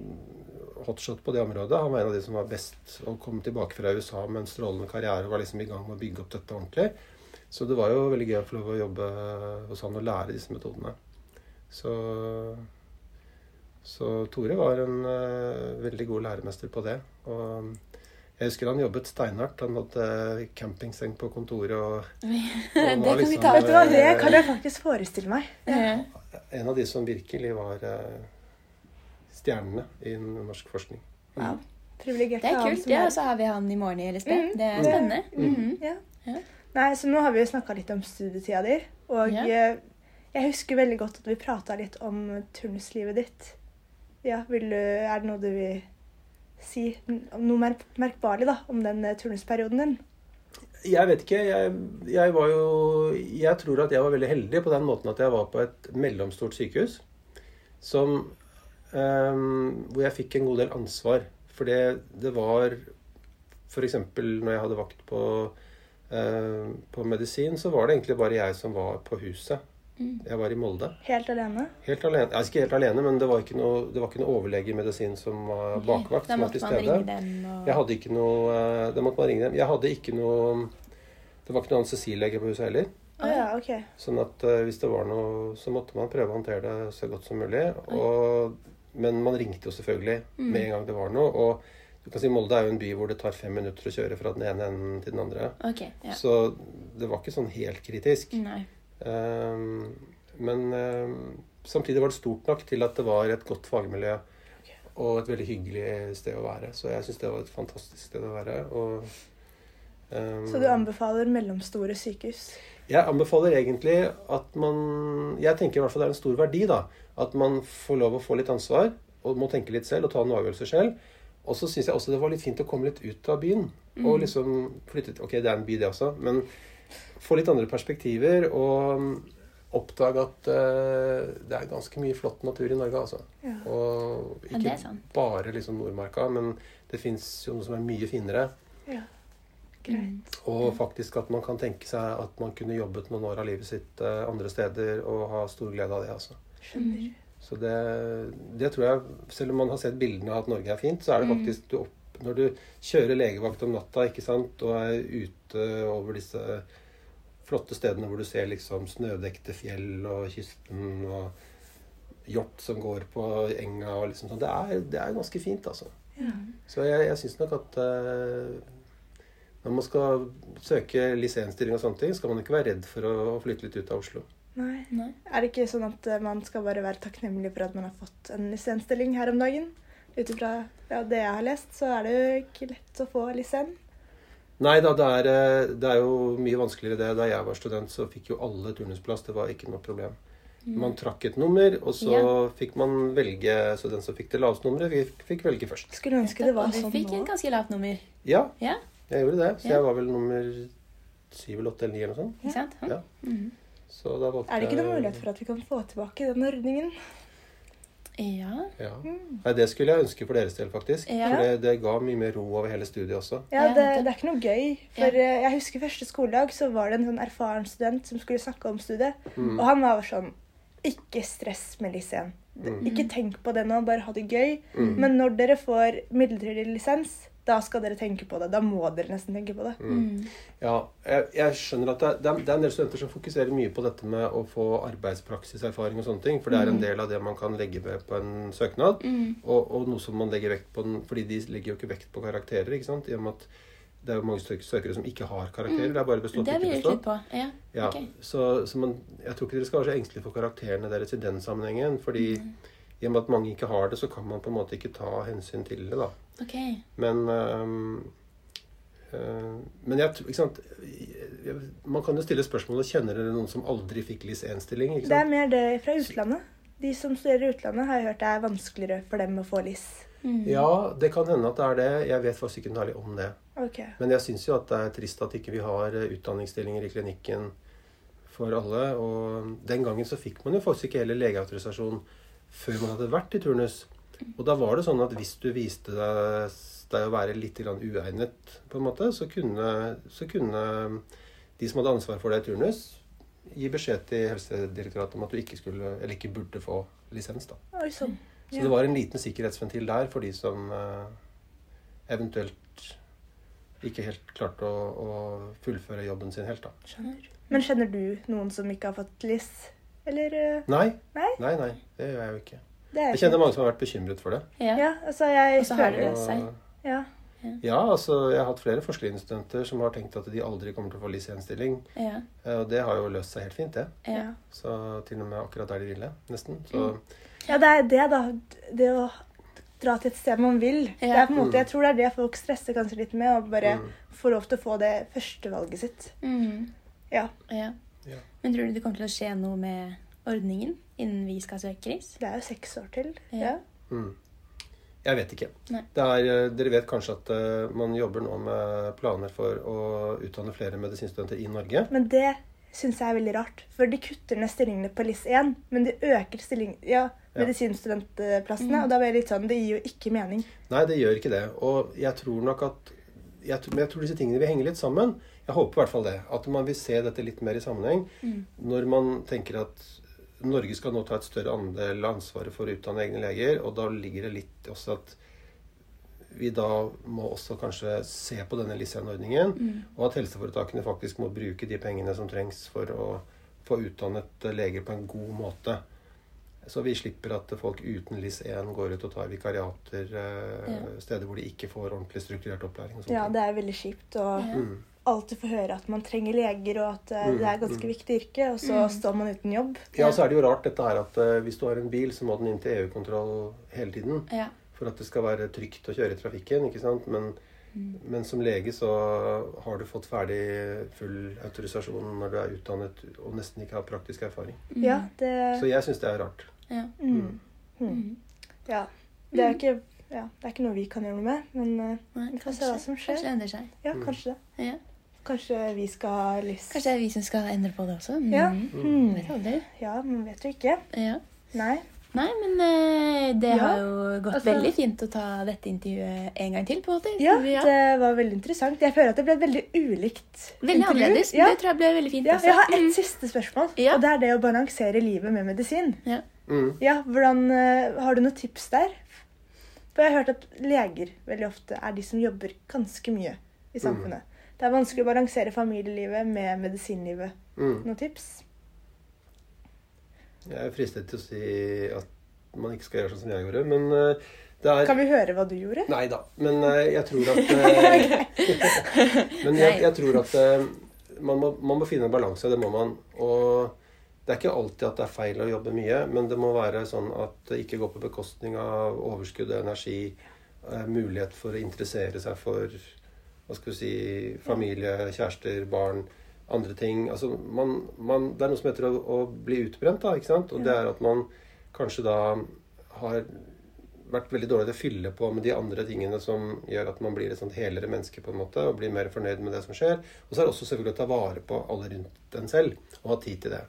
hotshot på det området. Han var en av de som var best og kom tilbake fra USA med en strålende karriere og var liksom i gang med å bygge opp dette ordentlig. Så det var jo veldig gøy å få lov å jobbe hos han og lære disse metodene. Så, så Tore var en uh, veldig god læremester på det. Og jeg husker han jobbet steinhardt. Han hadde campingseng på kontoret og, og Det kan kan vi liksom, ta Vet du hva, det eh, kan jeg faktisk forestille meg. Ja. en av de som virkelig var uh, stjernene i norsk forskning. Wow. Privilegert Det er kult. Ja, og så har vi han i morgen i LSB. Mm. Det er spennende. Mm. Mhm. Ja. Nei, så nå har vi jo snakka litt om studietida di. Og eh, jeg husker veldig godt at vi prata litt om turnuslivet ditt. Ja, vil du, Er det noe du vil si? Noe mer merkbarlig da, om den eh, turnusperioden din? Jeg vet ikke. Jeg, jeg var jo Jeg tror at jeg var veldig heldig på den måten at jeg var på et mellomstort sykehus som um, Hvor jeg fikk en god del ansvar. For det, det var F.eks. når jeg hadde vakt på, på medisin, så var det egentlig bare jeg som var på huset. Mm. Jeg var i Molde. Helt alene? Helt alene. Altså ikke helt alene, men det var ikke noe, det var ikke noe overlege i medisin som var bakvakt. bakvakt. Da måtte man ringe dem og Jeg hadde ikke noe eh, Da måtte man ringe dem. Jeg hadde ikke noe Det var ikke noe anestesilege på huset heller. Å ja, okay. Sånn at eh, hvis det var noe, så måtte man prøve å håndtere det så godt som mulig. Og, men man ringte jo selvfølgelig Mm. med en gang det var noe. Og du kan si Molde er jo en by hvor det tar fem minutter å kjøre fra den ene enden til den andre. Okay, ja. Så det var ikke sånn helt kritisk. Nei. Um, men um, samtidig var det stort nok til at det var et godt fagmiljø og et veldig hyggelig sted å være. Så jeg syns det var et fantastisk sted å være. Og, um, Så du anbefaler mellomstore sykehus? jeg anbefaler egentlig at man Jeg tenker i hvert fall det er en stor verdi, da. At man får lov å få litt ansvar og må tenke litt selv og ta noen avgjørelser selv. Og så syns jeg også det var litt fint å komme litt ut av byen. Og liksom flytte til Ok, det er en by, det også, men få litt andre perspektiver og mm, oppdage at uh, det er ganske mye flott natur i Norge, altså. Ja. Og ikke bare liksom Nordmarka, men det fins jo noe som er mye finere. ja. Greit. Og faktisk at man kan tenke seg at man kunne jobbet noen år av livet sitt eh, andre steder og ha stor glede av det. altså. Skjønner. Så det, det tror jeg, selv om man har sett bildene av at Norge er fint, så er det faktisk du opp, Når du kjører legevakt om natta ikke sant, og er ute over disse flotte stedene hvor du ser liksom snødekte fjell og kysten og hjort som går på enga og liksom sånn, det er, det er ganske fint, altså. Ja. Så jeg, jeg syns nok at uh, når man skal søke lisensstilling og sånne ting, skal man ikke være redd for å flytte litt ut av Oslo. Nei. Nei. Er det ikke sånn at eh, man skal bare være takknemlig for at man har fått en lisensstilling her om dagen? Ut ifra ja, det jeg har lest, så er det jo ikke lett å få lisens. Nei da, det er, eh, det er jo mye vanskeligere det. Da jeg var student, så fikk jo alle turnusplass. Det var ikke noe problem. Man trakk et nummer, og så Ja. fikk man velge Så den som fikk det laveste nummeret, fikk, fikk velge først. Skulle ønske det var Og du sånn fikk et ganske lavt nummer. Ja, Ja, jeg gjorde det. Så jeg var vel nummer syv eller åtte eller ni eller noe sånt. ikke sant? Ja. Så da valgte Er det ikke noen mulighet for at vi kan få tilbake den ordningen? Ja. Ja. Mm. Nei, det skulle jeg ønske for deres del, faktisk. Ja. For det, det ga mye mer ro over hele studiet også. Ja, Ja, det, det er ikke noe gøy. For ja. jeg husker første skoledag så var det en sånn erfaren student som skulle snakke om studiet. Mm. Og han var sånn Ikke stress med lisens. Mm. Ikke tenk på det nå, bare ha det gøy. Mm. Men når dere får midlertidig lisens, da skal dere tenke på det. Da må dere nesten tenke på det. Mm. Ja, jeg, jeg skjønner at det det er- en del studenter som fokuserer mye på dette med å få arbeidspraksiserfaring og sånne ting, for det er en del av det man kan legge ved på en søknad, Mm. og, og noe som man legger vekt på den, fordi de legger jo ikke vekt på karakterer, ikke sant, i og med at det er jo mange søkere som ikke har karakterer, det er bare bestått, Det ikke bestått. på. Ja. Ja, okay. så, så man, jeg tror ikke dere skal være så engstelige for karakterene deres i den sammenhengen, fordi i og med at mange ikke har det, så kan man på en måte ikke ta hensyn til det da. Ok. Men øh, Men jeg Ikke sant Man kan jo stille spørsmålet Kjenner dere noen som aldri fikk LIS 1-stilling? Det er mer det fra utlandet. De som studerer i utlandet, har jeg hørt det er vanskeligere for dem å få LIS. Mm. Ja, det kan hende at det er det. Jeg vet faktisk ikke noe om det. Ok. Men jeg syns jo at det er trist at ikke vi har eh, utdanningsstillinger i klinikken for alle. Og den gangen så fikk man jo faktisk ikke heller legeautorisasjon før man hadde vært i turnus. Og da var det sånn at hvis du viste deg, deg å være litt uegnet, på en måte, så kunne, så kunne de som hadde ansvar for deg i turnus, gi beskjed til Helsedirektoratet om at du ikke skulle, eller ikke burde få lisens. da. Så det var en liten sikkerhetsventil der for de som eh, eventuelt ikke helt klarte å, å fullføre jobben sin helt, da. Skjønner. Men kjenner du noen som ikke har fått LIS? Eller eh, Nei. Nei? Nei, nei, det gjør jeg jo ikke. Jeg kjenner mange som har vært bekymret for det. Ja. Ja, altså jeg føler det seg. Ja. Ja, altså jeg har hatt flere forskerstudenter som har tenkt at de aldri kommer til å få LIS 1-stilling. Ja. Eh, Og det har jo løst seg helt fint, det. Ja. Ja. Så til og med akkurat der de ville, nesten. Så ja, det er det, da. Det å dra til et sted man vil. Det er på en måte, Mm. jeg tror det er det folk stresser kanskje litt med. Å bare Mm. få lov til å få det førstevalget sitt. Mm. Ja. ja. Ja. Men tror du det kommer til å skje noe med ordningen innen vi skal søke RIS? Det er jo seks år til. Ja. Ja. Mm. Jeg vet ikke. Det er, eh, dere vet kanskje at uh, man jobber nå med planer for å utdanne flere medisinstudenter i Norge. Men det syns jeg er veldig rart. For de kutter ned stillingene på LIS 1, men de øker stilling, ja, Ja. medisinstudentplassene. Mm. Og da blir det litt sånn Det gir jo ikke mening. Nei, det gjør ikke det. Og jeg tror nok at jeg, Men jeg tror disse tingene vil henge litt sammen. Jeg håper i hvert fall det. At man vil se dette litt mer i sammenheng. Mm. Når man tenker at Norge skal nå ta et større andel av ansvaret for å utdanne egne leger, og da ligger det litt også at vi da må også kanskje se på denne LIS1-ordningen, Mm. og at helseforetakene faktisk må bruke de pengene som trengs for å få utdannet leger på en god måte. Så vi slipper at folk uten LIS1 går ut og tar vikariater eh, Ja. steder hvor de ikke får ordentlig strukturert opplæring. og. Ja, det er veldig kjipt Ja. Mm. Alltid får høre at man trenger leger, og at Mm, det er ganske mm. viktig yrke, og så Mm. står man uten jobb. Ja, så er det jo rart dette her at uh, hvis du har en bil, så må den inn til EU-kontroll hele tiden. Ja. For at det skal være trygt å kjøre i trafikken. ikke sant? Men, Mm. men som lege så har du fått ferdig full autorisasjon når du er utdannet og nesten ikke har praktisk erfaring. Mm. Ja, det Så jeg syns det er rart. Ja. mm. Mm. Mm. Ja. Det er ikke ja, det er ikke noe vi kan gjøre noe med, men uh, Nei, Vi får se hva som skjer. Kanskje det endrer seg. ja, Mm. kanskje det. Ja. Kanskje vi skal ha lyst Kanskje det er vi som skal endre på det også. Mm. Ja. Mm. Vet aldri. Ja, men vet du ikke. Ja. Nei. Nei, men eh, det Ja, har jo gått altså- veldig fint å ta dette intervjuet en gang til. på en måte. Ja, det var veldig interessant. Jeg føler at det ble et veldig ulikt Veldig intervju. annerledes. Ja. Det tror jeg ble veldig fint Ja, også. jeg har et Mm. siste spørsmål, Ja. og det er det å balansere livet med medisin. Ja. Mm. Ja, hvordan, eh, Har du noen tips der? For jeg har hørt at leger veldig ofte er de som jobber ganske mye i samfunnet. Det er vanskelig å balansere familielivet med medisinlivet. Mm. Noen tips? Jeg er fristet til å si at man ikke skal gjøre sånn som jeg gjorde, men eh, det er Kan vi høre hva du gjorde? Nei da. Men eh, jeg tror at eh, Men jeg, jeg tror at man, må, man må finne en balanse. Det må man. Og det er ikke alltid at det er feil å jobbe mye, men det må være sånn at det ikke går på bekostning av overskudd og energi. mulighet for å interessere seg for hva skal vi si, familie, kjærester, barn, andre ting. Altså, man, man, det er noe som heter å, å bli utbrent, da, ikke sant? Og det er at man kanskje da har vært veldig dårlig til å fylle på med de andre tingene som gjør at man blir et sånt helere menneske på en måte, og blir mer fornøyd med det som skjer. Og så er det også selvfølgelig å ta vare på alle rundt en selv, og ha tid til det.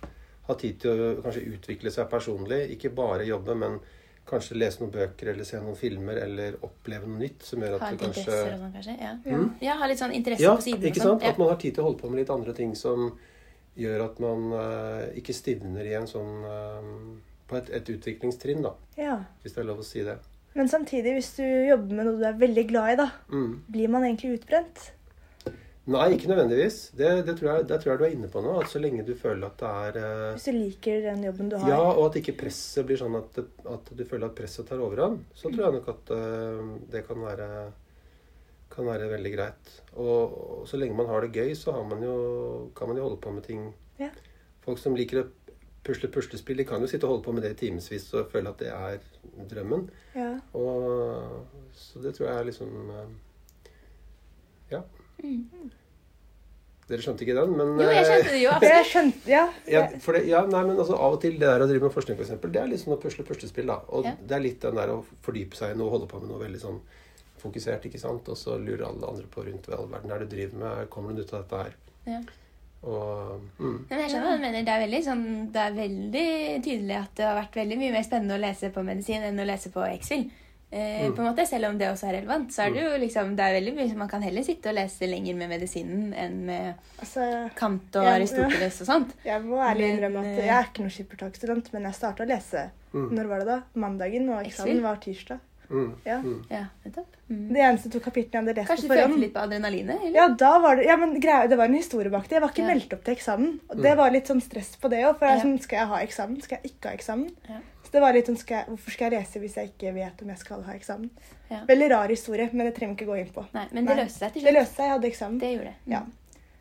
Ha tid til å kanskje utvikle seg personlig, ikke bare jobbe, men kanskje lese noen bøker eller se noen filmer eller oppleve noe nytt som gjør Ha at du kanskje interesser og sånn, kanskje. Ja. Mm. ja, ha litt sånn interesse Ja, på siden. ikke sånn. sant? At man har tid til å holde på med litt andre ting som gjør at man uh, ikke stivner i en sånn uh, På et, et utviklingstrinn, da. Ja. Hvis det er lov å si det. Men samtidig, hvis du jobber med noe du er veldig glad i, da, Mm. blir man egentlig utbrent? Nei, ikke nødvendigvis. Det, det, tror jeg, det tror jeg du er inne på nå. At så lenge du føler at det er eh, Hvis du liker den jobben du har? Ja, og at ikke presset blir sånn at, at du føler at presset tar overhånd. Så tror jeg nok at eh, det kan være, kan være veldig greit. Og, og så lenge man har det gøy, så har man jo, kan man jo holde på med ting. Ja. Folk som liker å pusle puslespill, de kan jo sitte og holde på med det i timevis og føle at det er drømmen. Ja. Og, så det tror jeg er liksom eh, Ja. Mm. Dere skjønte ikke den, men Jo, jeg eh, skjønte det jo. Jeg skjønte Ja. ja, for det, ja, nei, men altså Av og til det der å drive med forskning, for eksempel, det er litt sånn å pusle puslespill. da. Og Ja. det er litt den der å fordype seg i noe, holde på med noe veldig sånn fokusert, ikke sant. Og så lurer alle andre på rundt hva i all verden er det du driver med. Kommer du ut av dette her? Ja. Og mm, Men jeg skjønner hva du mener. Det er, veldig, sånn, det er veldig tydelig at det har vært veldig mye mer spennende å lese på medisin enn å lese på X-Fil. Eh, Mm. på en måte, Selv om det også er relevant, så er det jo liksom, det er veldig mye som man kan heller sitte og lese lenger med medisinen enn med Altså, Kant og Ja, ja. Aristoteles og sånt. jeg må ærlig innrømme at eh, jeg er ikke noen skippertakstudent, men jeg starta å lese mm, Når var det da? Mandagen, og eksamen var tirsdag. mm, Ja. mm. Ja, nettopp. Mm. Det eneste to kapitlene jeg hadde lest Kanskje du på følte litt på adrenalinet? eller? Ja, da var det, ja, men greia, det var en historie bak det. Jeg var ikke Ja. meldt opp til eksamen. Og det var litt sånn stress på det òg. For jeg Ja. sånn, skal jeg ha eksamen? Skal jeg ikke ha eksamen? Ja. Det var litt sånn, skal jeg, Hvorfor skal jeg lese hvis jeg ikke vet om jeg skal ha eksamen? Ja. Veldig rar historie, men det trenger vi ikke gå inn på. Nei, men det Nei. løste seg til slutt. Det løste seg. Jeg hadde eksamen. Det gjorde det. Mm. Ja.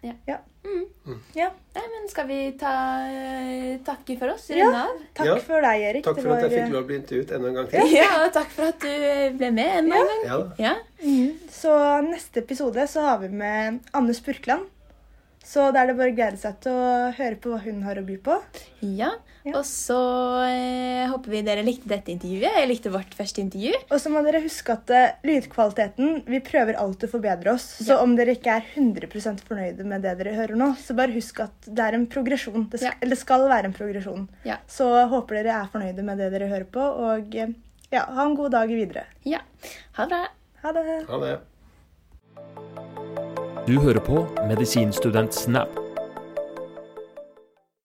Ja. Ja. Mm. Ja. Nei, men skal vi ta eh, takke for oss? Ja. Runde av? Takk Ja. for deg, Erik. Takk Det for at jeg fikk lov å bli intervjuet enda en gang til. Ja, og takk for at du ble med enda en gang. Ja. Ja. Mhm. Så neste episode så har vi med Anne Spurkland. Så da er det bare å glede seg til å høre på hva hun har å by på. ja. Ja. Og så eh, håper vi dere likte dette intervjuet. Jeg likte vårt første intervju. Og så må dere huske at eh, lydkvaliteten Vi prøver alltid å forbedre oss. Så Ja. om dere ikke er 100% fornøyde med det dere hører nå, så bare husk at det er en progresjon. Det skal, Ja. Eller det skal være en progresjon. Ja. Så håper dere er fornøyde med det dere hører på. Og eh, ja, ha en god dag videre. Ja. Ha det bra. Ha det. Ha det. Du hører på Medisinstudent Snap.